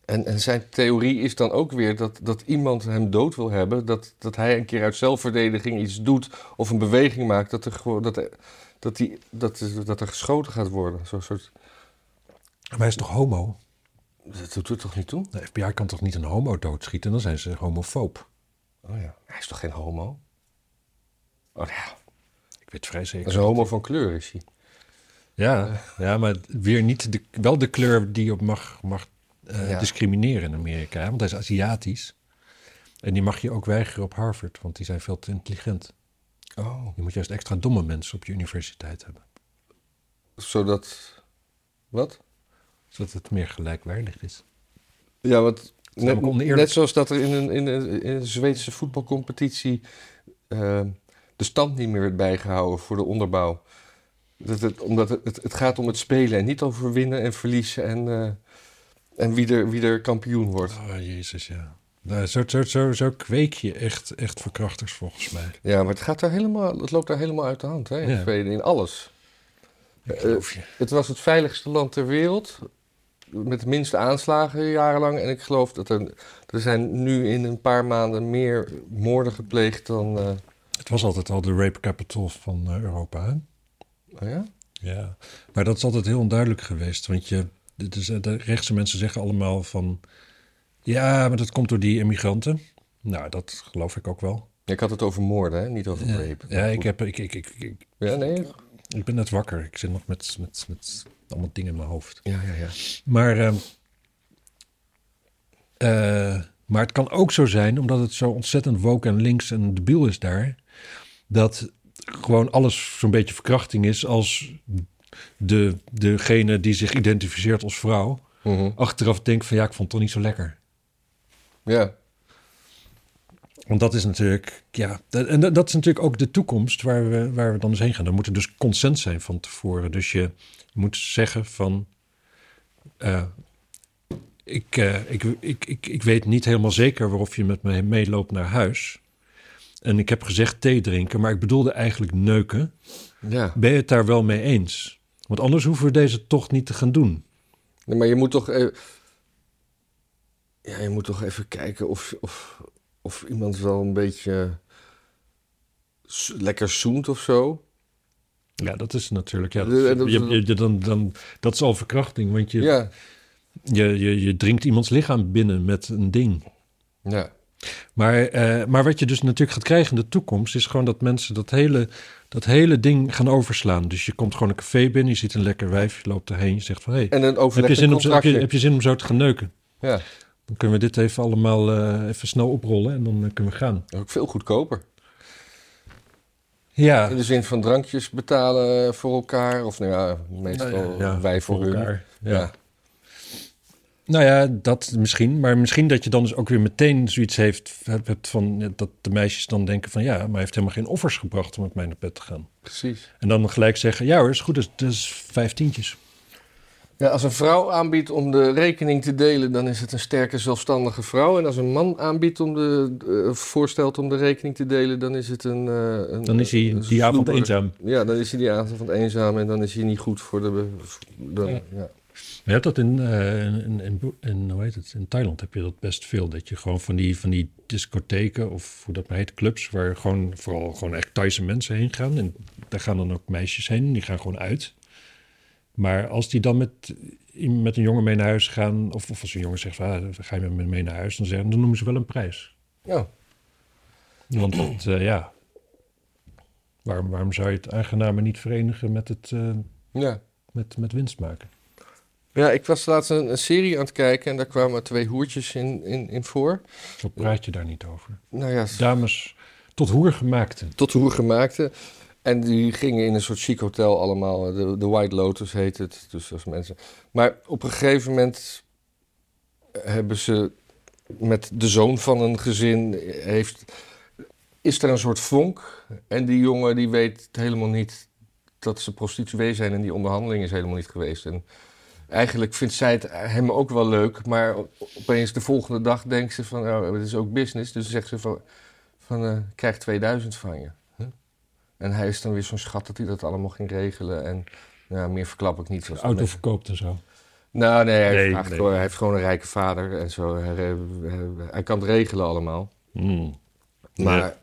En, en zijn theorie is dan ook weer dat, dat iemand hem dood wil hebben. Dat, dat hij een keer uit zelfverdediging iets doet of een beweging maakt. Dat er, gewoon, dat, dat, die, dat, dat er geschoten gaat worden. Zo'n soort...
Maar hij is toch homo?
Dat doet het toch niet toe?
De FBI kan toch niet een homo doodschieten? Dan zijn ze homofoob.
Oh ja. Hij is toch geen homo? Oh ja.
Ik weet vrij
Dat
zeker.
is een homo van kleur, is hij.
Ja, ja, maar weer niet de, wel de kleur die op mag, mag eh,
Ja.
discrimineren in Amerika. Want hij is Aziatisch. En die mag je ook weigeren op Harvard, want die zijn veel te intelligent.
Oh.
Je moet juist extra domme mensen op je universiteit hebben.
Zodat... Wat?
Zodat het meer gelijkwaardig is.
Ja, want net, zoals dat er in een, in een, in een Zweedse voetbalcompetitie eh, de stand niet meer werd bijgehouden voor de onderbouw. Dat het, omdat het, het, het gaat om het spelen en niet over winnen en verliezen en, eh, en wie, er, wie er kampioen wordt.
Oh, jezus, ja. Nou, zo, zo, zo, zo kweek je echt, echt verkrachters volgens mij.
Ja, maar het, gaat daar helemaal, het loopt daar helemaal uit de hand hè, in
Ja.
Zweden, in alles.
Je.
Het was het veiligste land ter wereld. Met de minste aanslagen jarenlang. En ik geloof dat er, er zijn nu in een paar maanden meer moorden gepleegd dan... eh,
Het was altijd al de rape capital van eh, Europa, hè?
oh ja?
Ja, maar dat is altijd heel onduidelijk geweest. Want je, is, de rechtse mensen zeggen allemaal van... Ja, maar dat komt door die immigranten. Nou, dat geloof ik ook wel.
Ik had het over moorden, hè? niet over
Ja,
rape.
ja ik, heb, ik, ik, ik, ik,
Ja, nee?
ik ben net wakker. Ik zit nog met, met, met allemaal dingen in mijn hoofd.
Ja, ja, ja.
Maar, ehm, eh, maar het kan ook zo zijn, omdat het zo ontzettend woke en links en debiel is daar... dat gewoon alles zo'n beetje verkrachting is als de, degene die zich identificeert als vrouw...
Mhm.
achteraf denkt van ja, ik vond het toch niet zo lekker.
Ja,
Want dat is natuurlijk, ja, dat, en dat, dat is natuurlijk ook de toekomst waar we, waar we dan eens heen gaan. Er moet er dus consent zijn van tevoren. Dus je moet zeggen van, eh, ik, eh, ik, ik, ik, ik weet niet helemaal zeker waarof je met me meeloopt naar huis. En ik heb gezegd thee drinken, maar ik bedoelde eigenlijk neuken.
ja.
Ben je het daar wel mee eens? Want anders hoeven we deze tocht niet te gaan doen.
Nee, maar je moet toch... eh, ja, je moet toch even kijken of, of, of iemand wel een beetje lekker zoent of zo.
Ja, dat is natuurlijk, ja, dat,
dat-
je, je- dan, dan, dat is al verkrachting, want je,
Ja,
Je, je, je dringt iemands lichaam binnen met een ding.
ja.
Maar, eh, maar wat je dus natuurlijk gaat krijgen in de toekomst... is gewoon dat mensen dat hele, dat hele ding gaan overslaan. Dus je komt gewoon een café binnen, je ziet een lekker wijf... je loopt erheen, je zegt van... Hey,
En een
heb, je zin om, zo- heb, je, heb je zin om zo te gaan neuken?
Ja,
Dan kunnen we dit even allemaal eh, even snel oprollen en dan eh, kunnen we gaan.
ook veel goedkoper.
Ja,
In de zin van drankjes betalen voor elkaar. Of nou ja, meestal
ja,
wij voor,
elkaar. Ja.
Ja.
Nou ja, dat misschien. Maar misschien dat je dan dus ook weer meteen zoiets heeft, hebt van... dat de meisjes dan denken van... ja, maar hij heeft helemaal geen offers gebracht om met mij naar bed te gaan.
precies.
En dan gelijk zeggen, ja hoor, is goed, dus, dus vijftientjes.
Ja, als een vrouw aanbiedt om de rekening te delen, dan is het een sterke zelfstandige vrouw. En als een man aanbiedt om de, eh, voorstelt om de rekening te delen, dan is het een... eh, een
Dan is hij
een
die avond eenzaam.
Ja, dan is hij die avond eenzaam en dan is hij niet goed voor de... de
Ja.
ja.
Je hebt dat in, eh, in, in, in, hoe heet het, in Thailand heb je dat best veel. Dat je gewoon van die, van die discotheken of hoe dat maar heet, clubs... waar gewoon vooral gewoon echt Thaise mensen heen gaan. En daar gaan dan ook meisjes heen, die gaan gewoon uit. Maar als die dan met, met een jongen mee naar huis gaan... of, of als een jongen zegt, van, ah, ga je met me mee naar huis... dan, zeggen, dan noemen ze wel een prijs.
Ja.
Want dat, eh, ja... Waarom, waarom zou je het aangename niet verenigen met, het, eh,
ja.
met, met winst maken?
Ja, ik was laatst een, een serie aan het kijken en daar kwamen twee hoertjes in, in, in voor.
Zo praat je daar niet over.
Nou ja,
Dames tot hoer gemaakte.
tot hoe gemaakte. En die gingen in een soort chic hotel allemaal. De, de White Lotus heet het. Dus als mensen. Maar op een gegeven moment hebben ze met de zoon van een gezin heeft, is er een soort vonk. En die jongen die weet helemaal niet dat ze prostituee zijn en die onderhandeling is helemaal niet geweest. En eigenlijk vindt zij het hem ook wel leuk, maar opeens de volgende dag denkt ze van, oh, het is ook business. Dus zegt ze van, van eh, ik krijg 2000 van je. Huh? En hij is dan weer zo'n schat dat hij dat allemaal ging regelen. En nou, meer verklap ik niet.
Auto
mensen-
verkoopt en zo.
Nou, nee, hij,
Nee,
vraagt
nee.
Gewoon, hij heeft gewoon een rijke vader en zo. Hij, hij, hij kan het regelen allemaal.
Hmm.
Maar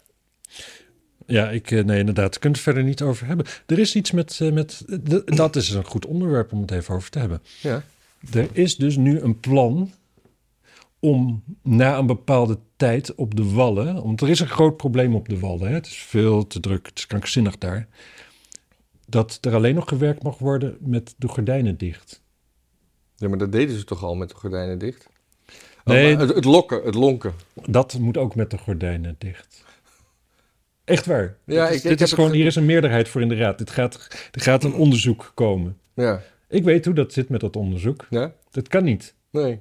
Ja, ik, eh, nee, inderdaad. Kunnen we het verder niet over hebben. Er is iets met, eh, met dat is een goed onderwerp om het even over te hebben.
ja,
Er is dus nu een plan om na een bepaalde tijd op de wallen, want er is een groot probleem op de wallen, hè? het is veel te druk, het is krankzinnig daar, dat er alleen nog gewerkt mag worden met de gordijnen dicht.
ja, maar dat deden ze toch al met de gordijnen dicht? Oh,
Nee.
maar het, het lokken, het lonken.
Dat moet ook met de gordijnen dicht. Echt waar.
Ja,
dit is,
ik-
dit is gewoon,
ge-
hier is een meerderheid voor in de raad. Dit gaat, er gaat een onderzoek komen.
Ja,
Ik weet hoe dat zit met dat onderzoek.
ja,
Dat kan niet.
nee.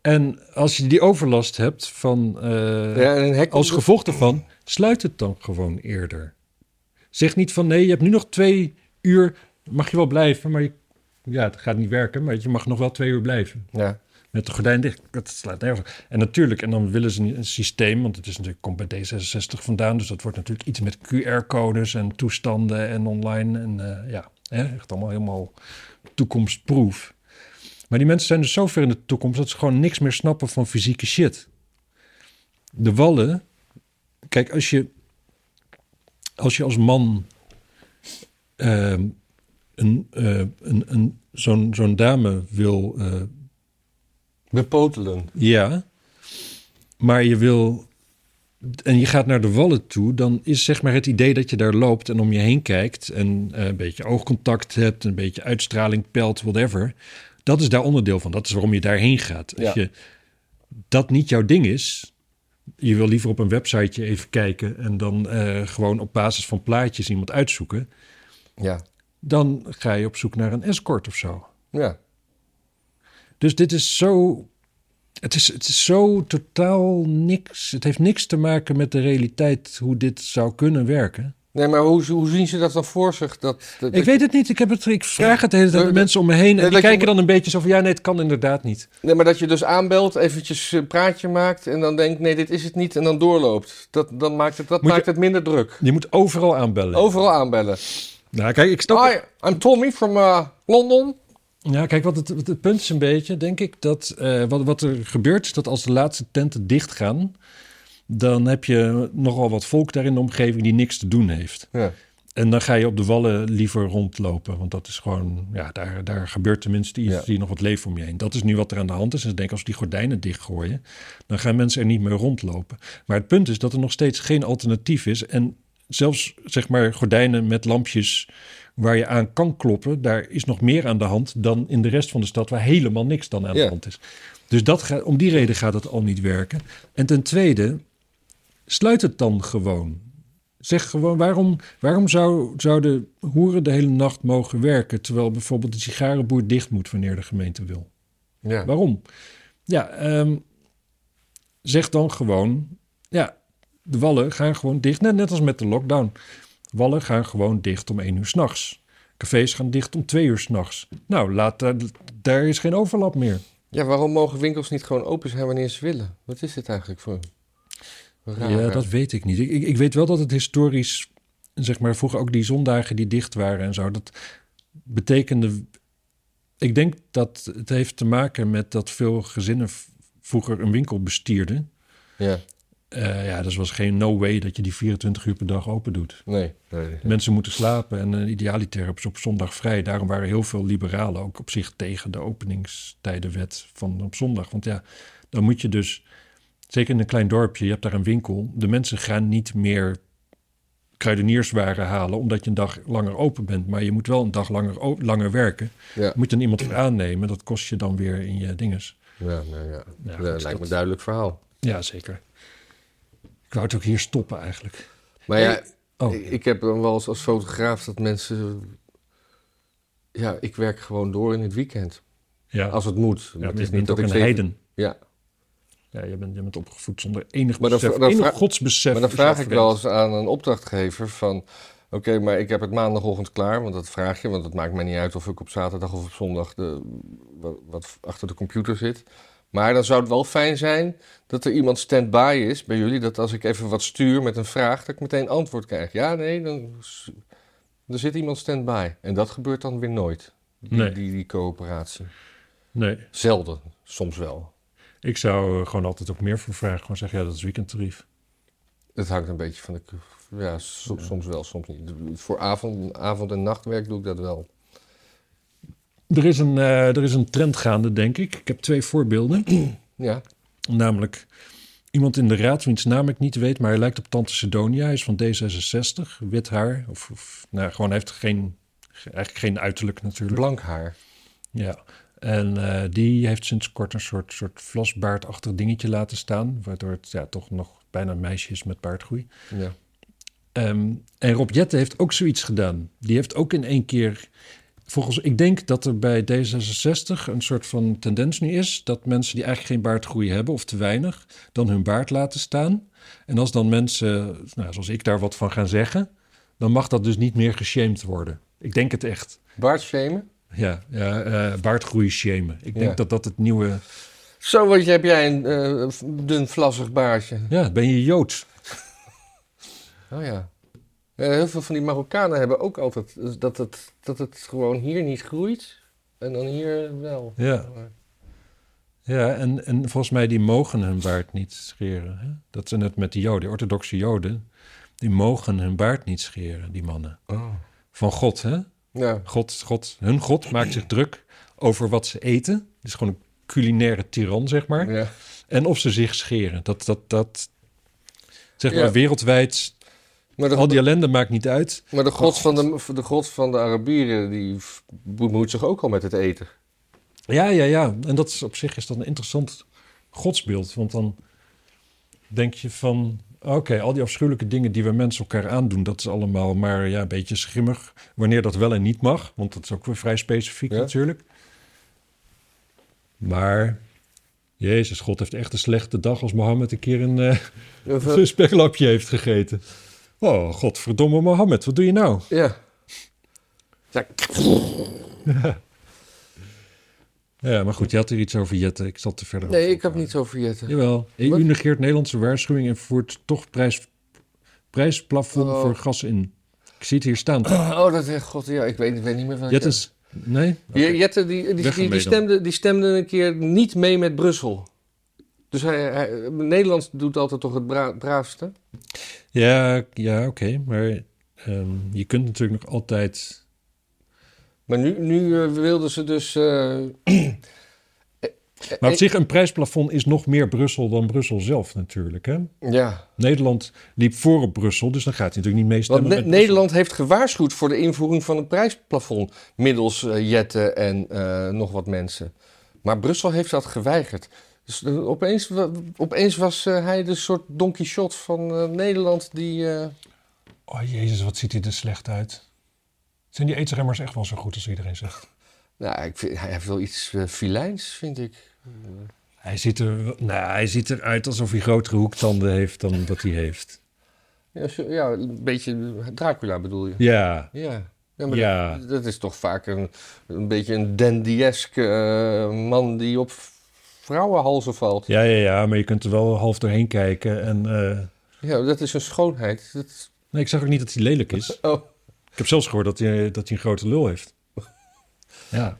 En als je die overlast hebt van, eh,
Ja, en een hek
als gevolg daarvan, sluit het dan gewoon eerder. Zeg niet van nee, je hebt nu nog twee uur, mag je wel blijven, maar je, ja, het gaat niet werken, maar je mag nog wel twee uur blijven.
Ja,
met de gordijn dicht. Dat slaat nergens. En natuurlijk, en dan willen ze een systeem, want het is natuurlijk, komt bij D66 vandaan. Dus dat wordt natuurlijk iets met QR-codes en toestanden en online. En eh, ja, echt allemaal helemaal toekomstproef. Maar die mensen zijn dus zo ver in de toekomst dat ze gewoon niks meer snappen van fysieke shit. De wallen. Kijk, als je als, je als man ehm, een, eh, een, een, zo'n zo'n dame wil. eh,
Bepotelen.
ja, maar je wil. En je gaat naar de wallen toe, dan is zeg maar het idee dat je daar loopt en om je heen kijkt en eh, een beetje oogcontact hebt, een beetje uitstraling pelt, whatever. Dat is daar onderdeel van. Dat is waarom je daarheen gaat. Als
Ja.
je dat niet jouw ding is, je wil liever op een websiteje even kijken en dan eh, gewoon op basis van plaatjes iemand uitzoeken,
Ja.
dan ga je op zoek naar een escort of zo.
Ja.
Dus dit is zo. Het is, het is zo totaal niks. Het heeft niks te maken met de realiteit hoe dit zou kunnen werken.
Nee, maar hoe, hoe zien ze dat dan voor zich? Dat, dat-
Ik weet het niet. Ik, heb het, ik vraag het de hele tijd aan de mensen om me heen. En
nee,
die
je-
kijken dan een beetje zo van... ja, nee, het kan inderdaad niet.
Nee, maar dat je dus aanbelt, eventjes een praatje maakt en dan denkt, nee, dit is het niet en dan doorloopt. Dat, dan maakt het, dat
Moet je-
maakt het minder druk.
Je moet overal aanbellen.
Overal aanbellen.
Nou, kijk, ik snap...
Hi, I'm Tommy from uh, London.
Ja, kijk, wat het, wat het punt is een beetje, denk ik, dat eh, wat, wat er gebeurt is dat als de laatste tenten dichtgaan, dan heb je nogal wat volk daar in de omgeving die niks te doen heeft.
Ja.
En dan ga je op de wallen liever rondlopen, want dat is gewoon, ja, daar, daar gebeurt tenminste iets,
Ja.
je nog wat leven om je heen. Dat is nu wat er aan de hand is. En ik denk, als we die gordijnen dichtgooien, dan gaan mensen er niet meer rondlopen. Maar het punt is dat er nog steeds geen alternatief is. En zelfs, zeg maar, gordijnen met lampjes waar je aan kan kloppen, daar is nog meer aan de hand dan in de rest van de stad, waar helemaal niks dan aan
Ja.
de hand is. Dus dat gaat, om die reden gaat het al niet werken. En ten tweede, sluit het dan gewoon. Zeg gewoon, waarom, waarom zou, zouden hoeren de hele nacht mogen werken... terwijl bijvoorbeeld de sigarenboer dicht moet wanneer de gemeente wil?
Ja.
Waarom? Ja, ehm, zeg dan gewoon... Ja, de wallen gaan gewoon dicht, net, net als met de lockdown. Wallen gaan gewoon dicht om één uur s'nachts. Cafés gaan dicht om twee uur s'nachts. Nou, laat, daar, daar is geen overlap meer.
ja, waarom mogen winkels niet gewoon open zijn wanneer ze willen? Wat is dit eigenlijk voor
Ja, dat weet ik niet. Ik, ik, ik weet wel dat het historisch, zeg maar, vroeger ook die zondagen die dicht waren en zo, dat betekende. Ik denk dat het heeft te maken met dat veel gezinnen vroeger een winkel bestierden.
Ja,
Eh, ja, dus was geen no way dat je die 24 uur per dag open doet.
nee. nee, nee.
Mensen moeten slapen en uh, idealiter hebben ze op zondag vrij. Daarom waren heel veel liberalen ook op zich tegen de openingstijdenwet van op zondag. Want ja, dan moet je dus, zeker in een klein dorpje, je hebt daar een winkel. De mensen gaan niet meer kruidenierswaren halen omdat je een dag langer open bent. Maar je moet wel een dag langer, langer werken.
Ja,
Moet je dan iemand voor aannemen, dat kost je dan weer in je dinges.
ja, nou ja.
Ja,
dat
goed,
lijkt me
dat-
een duidelijk verhaal.
Ja, zeker. Ik wou het ook hier stoppen eigenlijk.
Maar ja,
Oh,
ik, heb dan wel eens als fotograaf dat mensen... Ja, ik werk gewoon door in het weekend.
ja.
Als het moet.
ja,
het is
bent ook een heiden.
Ja,
Ja, je bent, je bent opgevoed zonder enig
Maar
besef,
dan
enig godsbesef.
maar dan vraag ik wel eens aan een opdrachtgever van... Oké, maar ik heb het maandagochtend klaar, want dat vraag je. Want het maakt mij niet uit of ik op zaterdag of op zondag de, wat, wat achter de computer zit. Maar dan zou het wel fijn zijn dat er iemand stand-by is bij jullie. Dat als ik even wat stuur met een vraag, dat ik meteen antwoord krijg. Ja, nee, dan er zit iemand stand-by. En dat gebeurt dan weer nooit, die,
Nee.
die, die coöperatie.
Nee,
Zelden, soms wel.
ik zou eh, gewoon altijd ook meer voor vragen. Gewoon zeggen, ja, dat is weekendtarief.
Het hangt een beetje van de... Ja, so- soms wel, soms niet. Voor avond, avond- en nachtwerk doe ik dat wel.
Er is, een, eh, er is een trend gaande, denk ik. Ik heb twee voorbeelden.
Ja,
Namelijk iemand in de raad, wiens naam ik niet weet, maar hij lijkt op Tante Sidonia. Hij is van D66, wit haar. Of, of nou, gewoon hij heeft geen, eigenlijk geen uiterlijk natuurlijk.
blank haar.
Ja. En eh, die heeft sinds kort een soort, soort vlasbaardachtig dingetje laten staan. Waardoor het ja, toch nog bijna een meisje is met baardgroei.
Ja.
Ehm, en Rob Jette heeft ook zoiets gedaan. Die heeft ook in één keer. Volgens, ik denk dat er bij D66 een soort van tendens nu is dat mensen die eigenlijk geen baardgroei hebben of te weinig, dan hun baard laten staan. En als dan mensen, nou, zoals ik daar wat van gaan zeggen, dan mag dat dus niet meer geshamed worden. Ik denk het echt.
Baardshamen?
Ja, ja eh, baardgroei shamen. Ik denk
Ja.
dat dat het nieuwe
Zo, wat heb jij een eh, dun vlassig baardje.
Ja, ben je Joods?
Oh ja. Ja, heel veel van die Marokkanen hebben ook altijd dat het, dat het gewoon hier niet groeit en dan hier wel.
Ja. Ja, en, en volgens mij die mogen hun baard niet scheren. Hè? Dat is net met die joden, orthodoxe joden. Die mogen hun baard niet scheren, die mannen.
Oh.
Van God, hè?
Ja.
God, God, hun God maakt zich druk over wat ze eten. Het is gewoon een culinaire tiran, zeg maar.
ja.
En of ze zich scheren. Dat, dat, dat zeg maar
Ja.
wereldwijd,
Maar de,
al die ellende maakt niet uit.
maar de god, van de, de god van de Arabieren, die bemoeit zich ook al met het eten.
Ja, ja, ja. En dat is op zich is dat een interessant godsbeeld. Want dan denk je van... Oké, al die afschuwelijke dingen die we mensen elkaar aandoen... dat is allemaal maar ja, een beetje schimmig. Wanneer dat wel en niet mag. Want dat is ook weer vrij specifiek
Ja.
natuurlijk. Maar... Jezus, God heeft echt een slechte dag als Mohammed een keer een,
Of,
een speklapje heeft gegeten. Oh, godverdomme Mohammed, wat doe je nou?
ja. ja.
Ja, maar goed, je had er iets over Jette. Ik zat te verder.
Nee, ik heb
elkaar.
niet over jetten.
Jawel. EU
Wat?
negeert Nederlandse waarschuwing en voert toch prijs, prijsplafond
Oh.
voor gas in. Ik zie het hier staan.
Oh, dat is god, ja, ik weet, ik weet niet meer van.
Jette is... Nee?
Je- Jette, die, die, die, stemde, die stemde een keer niet mee met Brussel. Dus hij, hij, Nederland doet altijd toch het bra- braafste.
Ja, ja oké. Maar ehm, je kunt natuurlijk nog altijd...
Maar nu, nu eh, wilden ze dus. eh,
Maar op zich, een prijsplafond is nog meer Brussel dan Brussel zelf natuurlijk. Hè?
ja,
Nederland liep voor op Brussel, dus dan gaat hij natuurlijk niet
want Ne-
met Brussel.
Nederland heeft gewaarschuwd voor de invoering van een prijsplafond. Middels eh, Jette en eh, nog wat mensen. Maar Brussel heeft dat geweigerd. Dus eh, opeens, opeens was eh, hij de soort Don Quixote van eh, Nederland die. eh,
Oh jezus, wat ziet hij er slecht uit. Zijn die eetremmers echt wel zo goed als iedereen zegt?
nou, ik vind, hij heeft wel iets filijns, vind ik.
Hij ziet, er, nou, hij ziet eruit alsof hij grotere hoektanden heeft dan dat hij heeft.
Ja, zo- ja, een beetje Dracula bedoel je.
Ja,
Ja. Ja, maar
Ja.
Dat, dat is toch vaak een, een beetje een dandy-eske eh, man die op vrouwenhalzen valt.
ja, ja, ja, maar je kunt er wel half doorheen kijken. En, eh,
Ja, dat is een schoonheid. Dat
nee, ik zag ook niet dat hij lelijk is.
oh,
Ik heb zelfs gehoord dat hij, dat hij een grote lul heeft. Ja,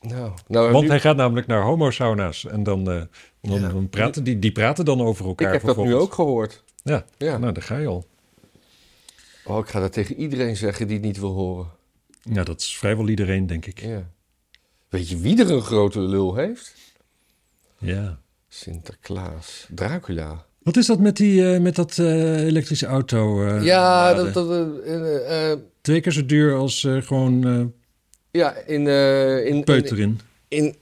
nou. nou
want
nu-
hij gaat namelijk naar homosauna's. En dan, eh, dan,
Ja.
dan praten die, die praten dan over elkaar.
ik heb dat nu ook gehoord.
Ja,
Ja.
nou, daar ga je al.
Oh, ik ga dat tegen iedereen zeggen die het niet wil horen.
Ja, dat is vrijwel iedereen, denk ik.
Ja. Weet je wie er een grote lul heeft?
Ja.
Sinterklaas. Dracula.
Wat is dat met, die, eh, met dat eh, elektrische auto? eh,
ja,
laden?
dat, dat, eh, eh, eh,
Twee keer zo duur als eh, gewoon eh
ja, in, eh, in, in,
peuter in.
In,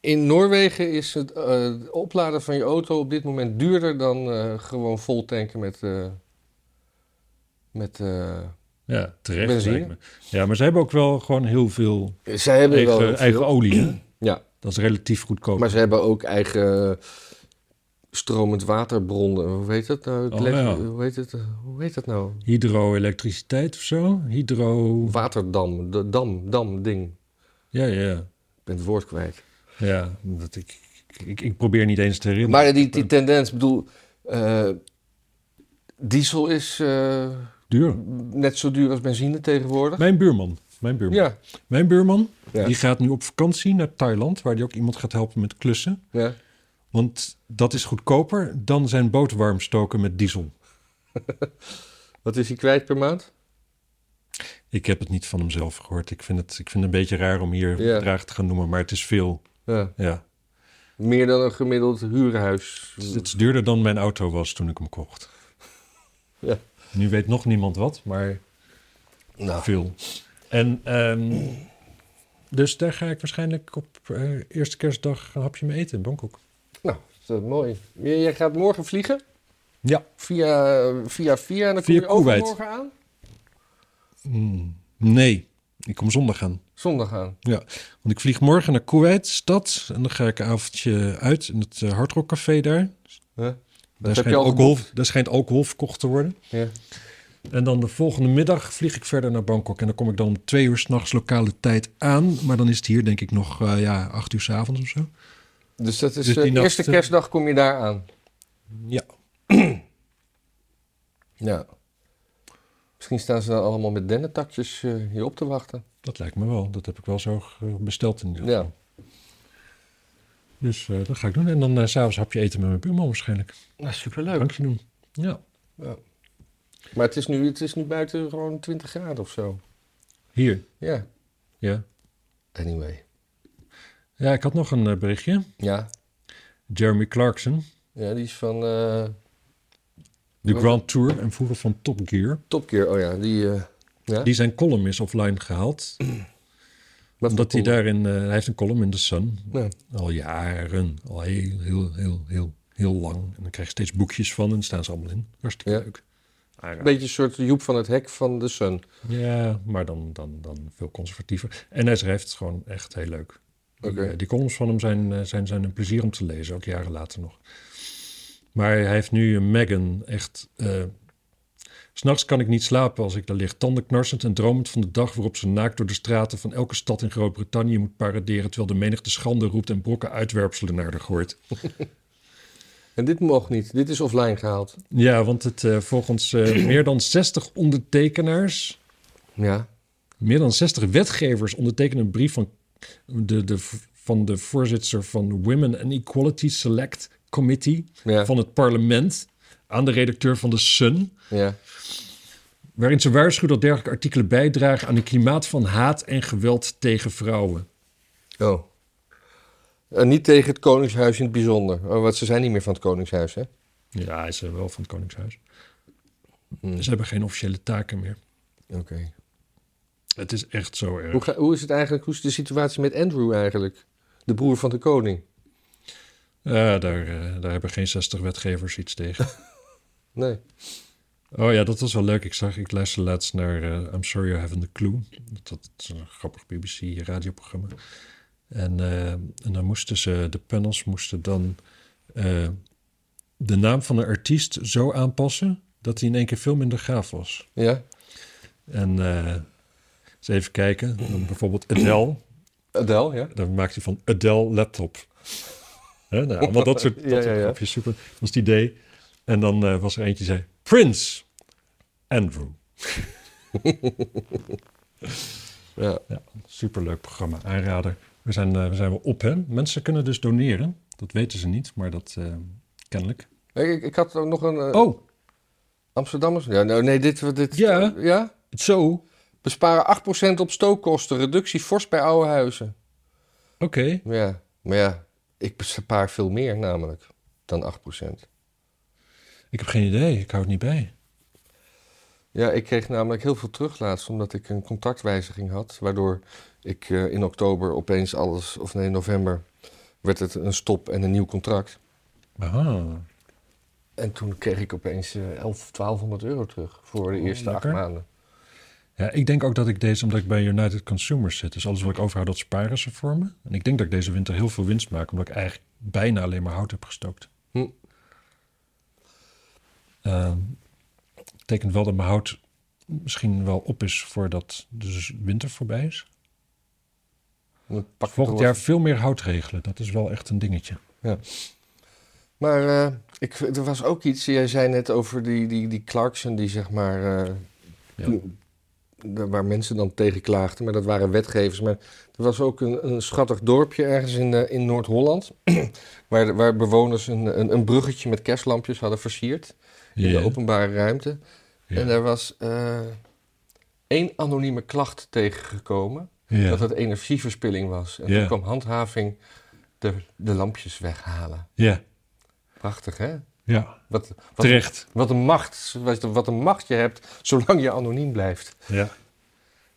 in Noorwegen is het eh, opladen van je auto op dit moment duurder dan eh, gewoon vol tanken met, eh, met eh,
Ja, terecht.
Benzine.
Ja, maar ze hebben ook wel gewoon heel veel
Zij hebben wel
eigen,
veel,
eigen olie. Hè? Dat is relatief goedkoop.
maar ze hebben ook eigen stromend waterbronnen. Hoe heet dat nou? Het
Oh, ja.
Hoe heet het? Hoe heet dat nou?
Hydroelektriciteit of zo? Hydro...
Waterdam, de dam, dam ding.
Ja, ja,
Ik ben het woord kwijt.
ja. Dat ik, ik, ik probeer niet eens te herinneren.
Maar die, die tendens, bedoel, eh, diesel is eh,
Duur.
net zo duur als benzine tegenwoordig.
Mijn buurman. Mijn buurman.
Ja,
Mijn buurman,
Ja.
die gaat nu op vakantie naar Thailand... waar hij ook iemand gaat helpen met klussen.
ja.
Want dat is goedkoper dan zijn boot warm stoken met diesel.
Wat is hij kwijt per maand?
Ik heb het niet van hemzelf gehoord. Ik vind het, ik vind het een beetje raar om hier
Ja.
te gaan noemen, maar het is veel.
Ja.
Ja.
Meer dan een gemiddeld huurhuis.
Het is duurder dan mijn auto was toen ik hem kocht.
Ja.
Nu weet nog niemand wat, maar
Nou,
veel. En ehm, dus daar ga ik waarschijnlijk op eh, eerste kerstdag een hapje mee eten in Bangkok.
nou dat is mooi. Jij gaat morgen vliegen?
Ja.
Via via, via en dan kom
Via
je
Kuwait.
overmorgen aan?
Mm, nee, ik kom zondag aan.
Zondag aan.
Want ik vlieg morgen naar Kuwait, stad. En dan ga ik een avondje uit in het uh, Hard Rock Café daar.
Huh?
Daar schijnt,
je al
alcohol, daar schijnt alcohol verkocht te worden.
Ja.
En dan de volgende middag vlieg ik verder naar Bangkok. En dan kom ik dan om twee uur s'nachts lokale tijd aan. Maar dan is het hier denk ik nog eh, ja, acht uur s'avonds of zo.
Dus dat is
Dus
de
die nacht-
eerste kerstdag kom je daar aan.
Ja.
Ja. Misschien staan ze dan allemaal met dennentakjes eh, hier op te wachten.
Dat lijkt me wel. Dat heb ik wel zo eh, besteld in ieder geval.
Ja.
Dus eh, dat ga ik doen. En dan eh, s s'avonds hapje eten met mijn buurman waarschijnlijk.
Nou, superleuk.
Drankje doen. Ja.
Maar het is, nu, het is nu buiten gewoon 20 graden of zo.
Hier.
Ja.
Ja.
Anyway.
Ja, ik had nog een eh, berichtje.
Ja.
Jeremy Clarkson.
Ja, die is van eh
De? Grand Tour en vroeger van Top Gear.
Top Gear. Oh ja, die... eh, ja.
Die zijn column is offline gehaald.
Wat
omdat hij daarin... hij heeft een column in The Sun.
Ja.
Al jaren. Al heel, heel, heel, heel, heel lang. En dan krijg je steeds boekjes van en staan ze allemaal in. Hartstikke
Ja.
leuk.
Een beetje een soort Joep van het Hek van de Sun.
Ja, maar dan, dan, dan veel conservatiever. En hij schrijft gewoon echt heel leuk. Die, eh, die columns van hem zijn, eh, zijn, zijn een plezier om te lezen, ook jaren later nog. Maar hij heeft nu een Megan echt... eh, S'nachts kan ik niet slapen als ik daar lig, tandenknarsend en dromend van de dag waarop ze naakt door de straten van elke stad in Groot-Brittannië moet paraderen, terwijl de menigte schande roept en brokken uitwerpselen naar de gooit.
En dit mocht niet. Dit is offline gehaald.
Ja, want het, eh, volgens eh, meer dan 60 ondertekenaars
Ja.
Meer dan 60 wetgevers ondertekenen een brief van de, de, van de voorzitter van Women and Equality Select Committee
Ja.
van het parlement aan de redacteur van de Sun,
ja.
waarin ze waarschuwt dat dergelijke artikelen bijdragen aan een klimaat van haat en geweld tegen vrouwen.
Oh. En niet tegen het Koningshuis in het bijzonder. Oh, want ze zijn niet meer van het Koningshuis, hè?
Ja, is eh, wel van het Koningshuis.
Hmm.
Ze hebben geen officiële taken meer.
Oké.
Het is echt zo erg.
Hoe, ga- hoe is het eigenlijk? Hoe is de situatie met Andrew eigenlijk? De broer van de koning.
Ja, daar, eh, daar hebben geen 60 wetgevers iets tegen.
Nee.
Oh ja, dat was wel leuk. Ik zag, ik luisterde laatst naar eh, I'm Sorry You Haven't the Clue. Dat, dat is een grappig BBC-radioprogramma. En, eh, en dan moesten ze, de panels moesten dan eh, de naam van een artiest zo aanpassen dat hij in één keer veel minder gaaf was.
Ja?
En eh, eens even kijken. Dan bijvoorbeeld Adele.
Adele, ja?
Dan maakt hij van Adele laptop. Hè, nou, allemaal dat soort, dat
Ja, ja,
soort
ja.
grapjes. Super. Dat was het idee. En dan was er eentje die zei... Prince Andrew.
Ja.
Ja, superleuk programma. Aanrader. We zijn, eh, we zijn wel op, hè? Mensen kunnen dus doneren. Dat weten ze niet, maar dat eh, kennelijk.
Ik, ik had nog een eh,
Oh,
Amsterdammers. Ja, nou, nee, dit, dit.
Ja.
ja?
zo.
Besparen 8% op stookkosten. Reductie fors bij oude huizen.
Oké.
Ja. Maar ja, ik bespaar veel meer namelijk dan 8%.
Ik heb geen idee. Ik hou het niet bij.
Ja, ik kreeg namelijk heel veel terug laatst omdat ik een contractwijziging had. Waardoor ik eh, in oktober opeens alles, of nee, in november, werd het een stop en een nieuw contract.
Aha.
En toen kreeg ik opeens eh 11, 1200 euro terug voor de
Oh,
eerste acht maanden.
Ja, ik denk ook dat ik deze, omdat ik bij United Consumers zit, dus alles wat ik overhoud, dat sparen ze voor me. En ik denk dat ik deze winter heel veel winst maak, omdat ik eigenlijk bijna alleen maar hout heb gestookt.
Hm.
Ehm, betekent wel dat mijn hout misschien wel op is voordat de winter voorbij is.
Pak ik
Volgend jaar veel meer hout regelen. Dat is wel echt een dingetje.
Maar eh, ik, er was ook iets, jij zei net over die, die, die Clarkson, die zeg maar, eh,
Ja.
toen- waar mensen dan tegen klaagden, maar dat waren wetgevers. Maar er was ook een, een schattig dorpje ergens in, eh, in Noord-Holland, waar, waar bewoners een, een, een bruggetje met kerstlampjes hadden versierd in
Ja.
de openbare ruimte.
Ja.
En daar was eh, één anonieme klacht tegengekomen,
Ja.
dat het energieverspilling was. En toen kwam handhaving de, de lampjes weghalen.
ja.
Prachtig, hè?
ja,
Wat, wat,
terecht.
Wat een macht, wat, wat een macht je hebt, zolang je anoniem blijft.
Ja.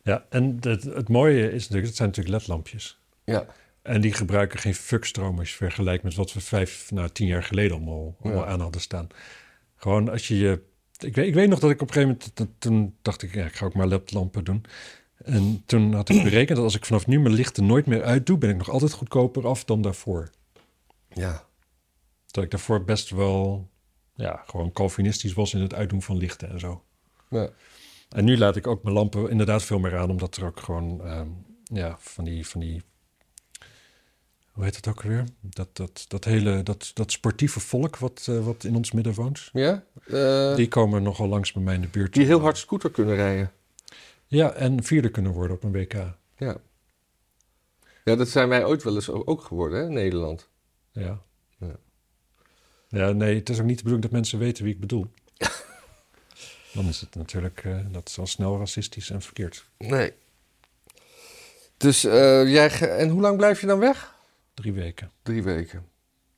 ja, en het, het mooie is natuurlijk, het zijn natuurlijk ledlampjes.
Ja,
En die gebruiken geen fuckstroom als je vergelijkt met wat we vijf, nou tien jaar geleden allemaal, allemaal
Ja.
aan hadden staan. Gewoon als je je... Ik weet, ik weet nog dat ik op een gegeven moment, toen dacht ik, ja, ik ga ook maar ledlampen doen. En toen had ik berekend dat als ik vanaf nu mijn lichten nooit meer uitdoe, ben ik nog altijd goedkoper af dan daarvoor.
ja,
Dat ik daarvoor best wel, ja, gewoon Calvinistisch was in het uitdoen van lichten en zo.
ja.
En nu laat ik ook mijn lampen inderdaad veel meer aan, omdat er ook gewoon, ehm, ja, van die, van die, hoe heet het ook alweer? Dat, dat, dat hele, dat, dat sportieve volk wat, eh, wat in ons midden woont.
Ja? Eh,
Die komen nogal langs bij mij in de buurt.
die heel hard scooter kunnen rijden.
Ja, en vierde kunnen worden op een WK.
Ja. Ja, dat zijn wij ooit wel eens ook geworden, hè, in Nederland.
Ja.
Ja.
Ja, nee, het is ook niet de bedoeling dat mensen weten wie ik bedoel. Dan is het natuurlijk, eh, dat is al snel racistisch en verkeerd.
Nee. Dus jij... En hoe lang blijf je dan weg?
Drie weken.
Drie weken.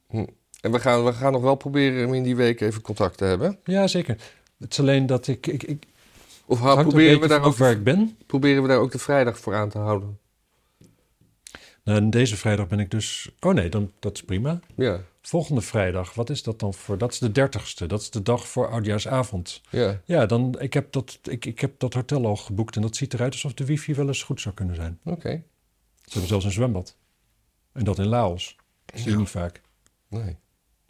Hm. En we gaan, we gaan nog wel proberen om in die week even contact te hebben.
Ja, zeker. Het is alleen dat ik... ik, ik
Of
een
proberen, we daar ook,
waar ik ben.
proberen we daar ook de vrijdag voor aan te houden?
Nou, deze vrijdag ben ik dus... Oh nee, dan, dat is prima.
Ja,
Volgende vrijdag, wat is dat dan voor? Dat is de dertigste. Dat is de dag voor Oudjaarsavond.
ja.
Ja, dan, ik, heb dat, ik, ik heb dat hotel al geboekt en dat ziet eruit alsof de wifi wel eens goed zou kunnen zijn.
Oké.
Ze hebben zelfs een zwembad. En dat in Laos. Dat zie je
Ja.
niet vaak.
Nee.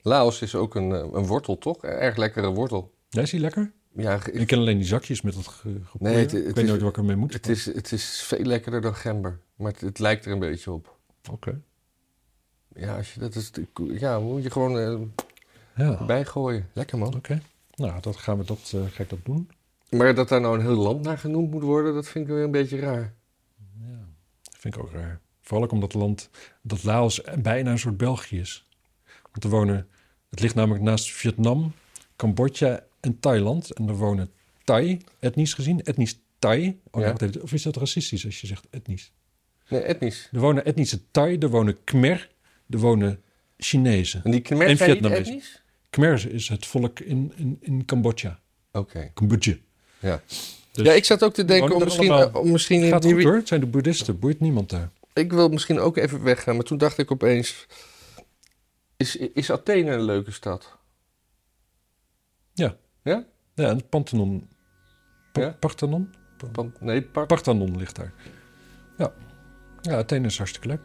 Laos is ook een, eh, een wortel, toch? Erg lekkere wortel.
Jij is die lekker?
Ja,
Ik ken alleen die zakjes met dat ge, gepoeier.
Nee, het- het
ik weet
is-
nooit wat ik ermee moet.
het, is, het is veel lekkerder dan gember. Maar het, het lijkt er een beetje op.
Oké.
Ja, als je, dat is, ja moet je gewoon eh,
Ja,
bijgooien. Lekker man.
oké. Nou, dat gaan we dat, eh, ga ik dat doen.
Maar dat daar nou een heel land naar genoemd moet worden, dat vind ik weer een beetje raar.
Ja, dat vind ik ook raar. Vooral ook omdat het land, dat Laos bijna een soort België is. Want er wonen, het ligt namelijk naast Vietnam, Cambodja en Thailand. En er wonen Thai, etnisch gezien, etnisch Thai. Oh,
Ja.
wacht even, of is dat racistisch als je zegt etnisch?
Nee, etnisch.
Er wonen etnische Thai, er wonen Khmer, er wonen Chinezen.
En die Khmer
En
zijn niet
Vietnamees.
etnisch?
Khmer is het volk in, in, in Cambodja.
Oké.
Cambodja.
Ja.
Dus
ja, ik zat ook te denken om misschien, eh, om misschien in
het gaat
nieuwe-
hoor, het zijn de boeddhisten, boeit niemand daar.
Ik wil misschien ook even weggaan, maar toen dacht ik opeens... Is, is Athene een leuke stad?
Ja.
Ja?
Ja, en het Pantheon. Pa-
Ja?
Parthenon?
Pan- nee, Par-
Parthenon ligt daar. Ja. Ja, Athene is hartstikke leuk.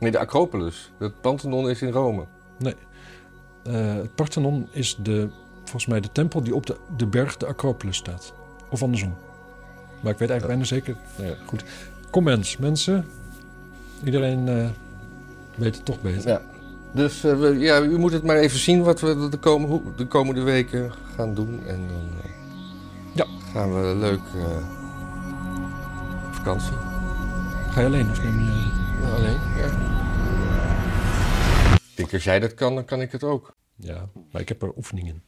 nee, de Acropolis. Het Pantheon is in Rome.
Eh, het Parthenon is de, volgens mij de tempel die op de, de berg de Acropolis staat. Of andersom. Maar ik weet eigenlijk bijna zeker. Nou ja, goed. Comments, mensen. Iedereen eh, weet het toch beter.
Ja. Dus eh, we, ja, u moet het maar even zien wat we de, komen, hoe- de komende weken gaan doen. En dan eh,
Ja.
gaan we leuk op vakantie.
Ga je alleen of neem je...
Nou, alleen, ja. Ik denk, als jij dat kan, dan kan ik het ook.
Ja, maar ik heb er oefeningen.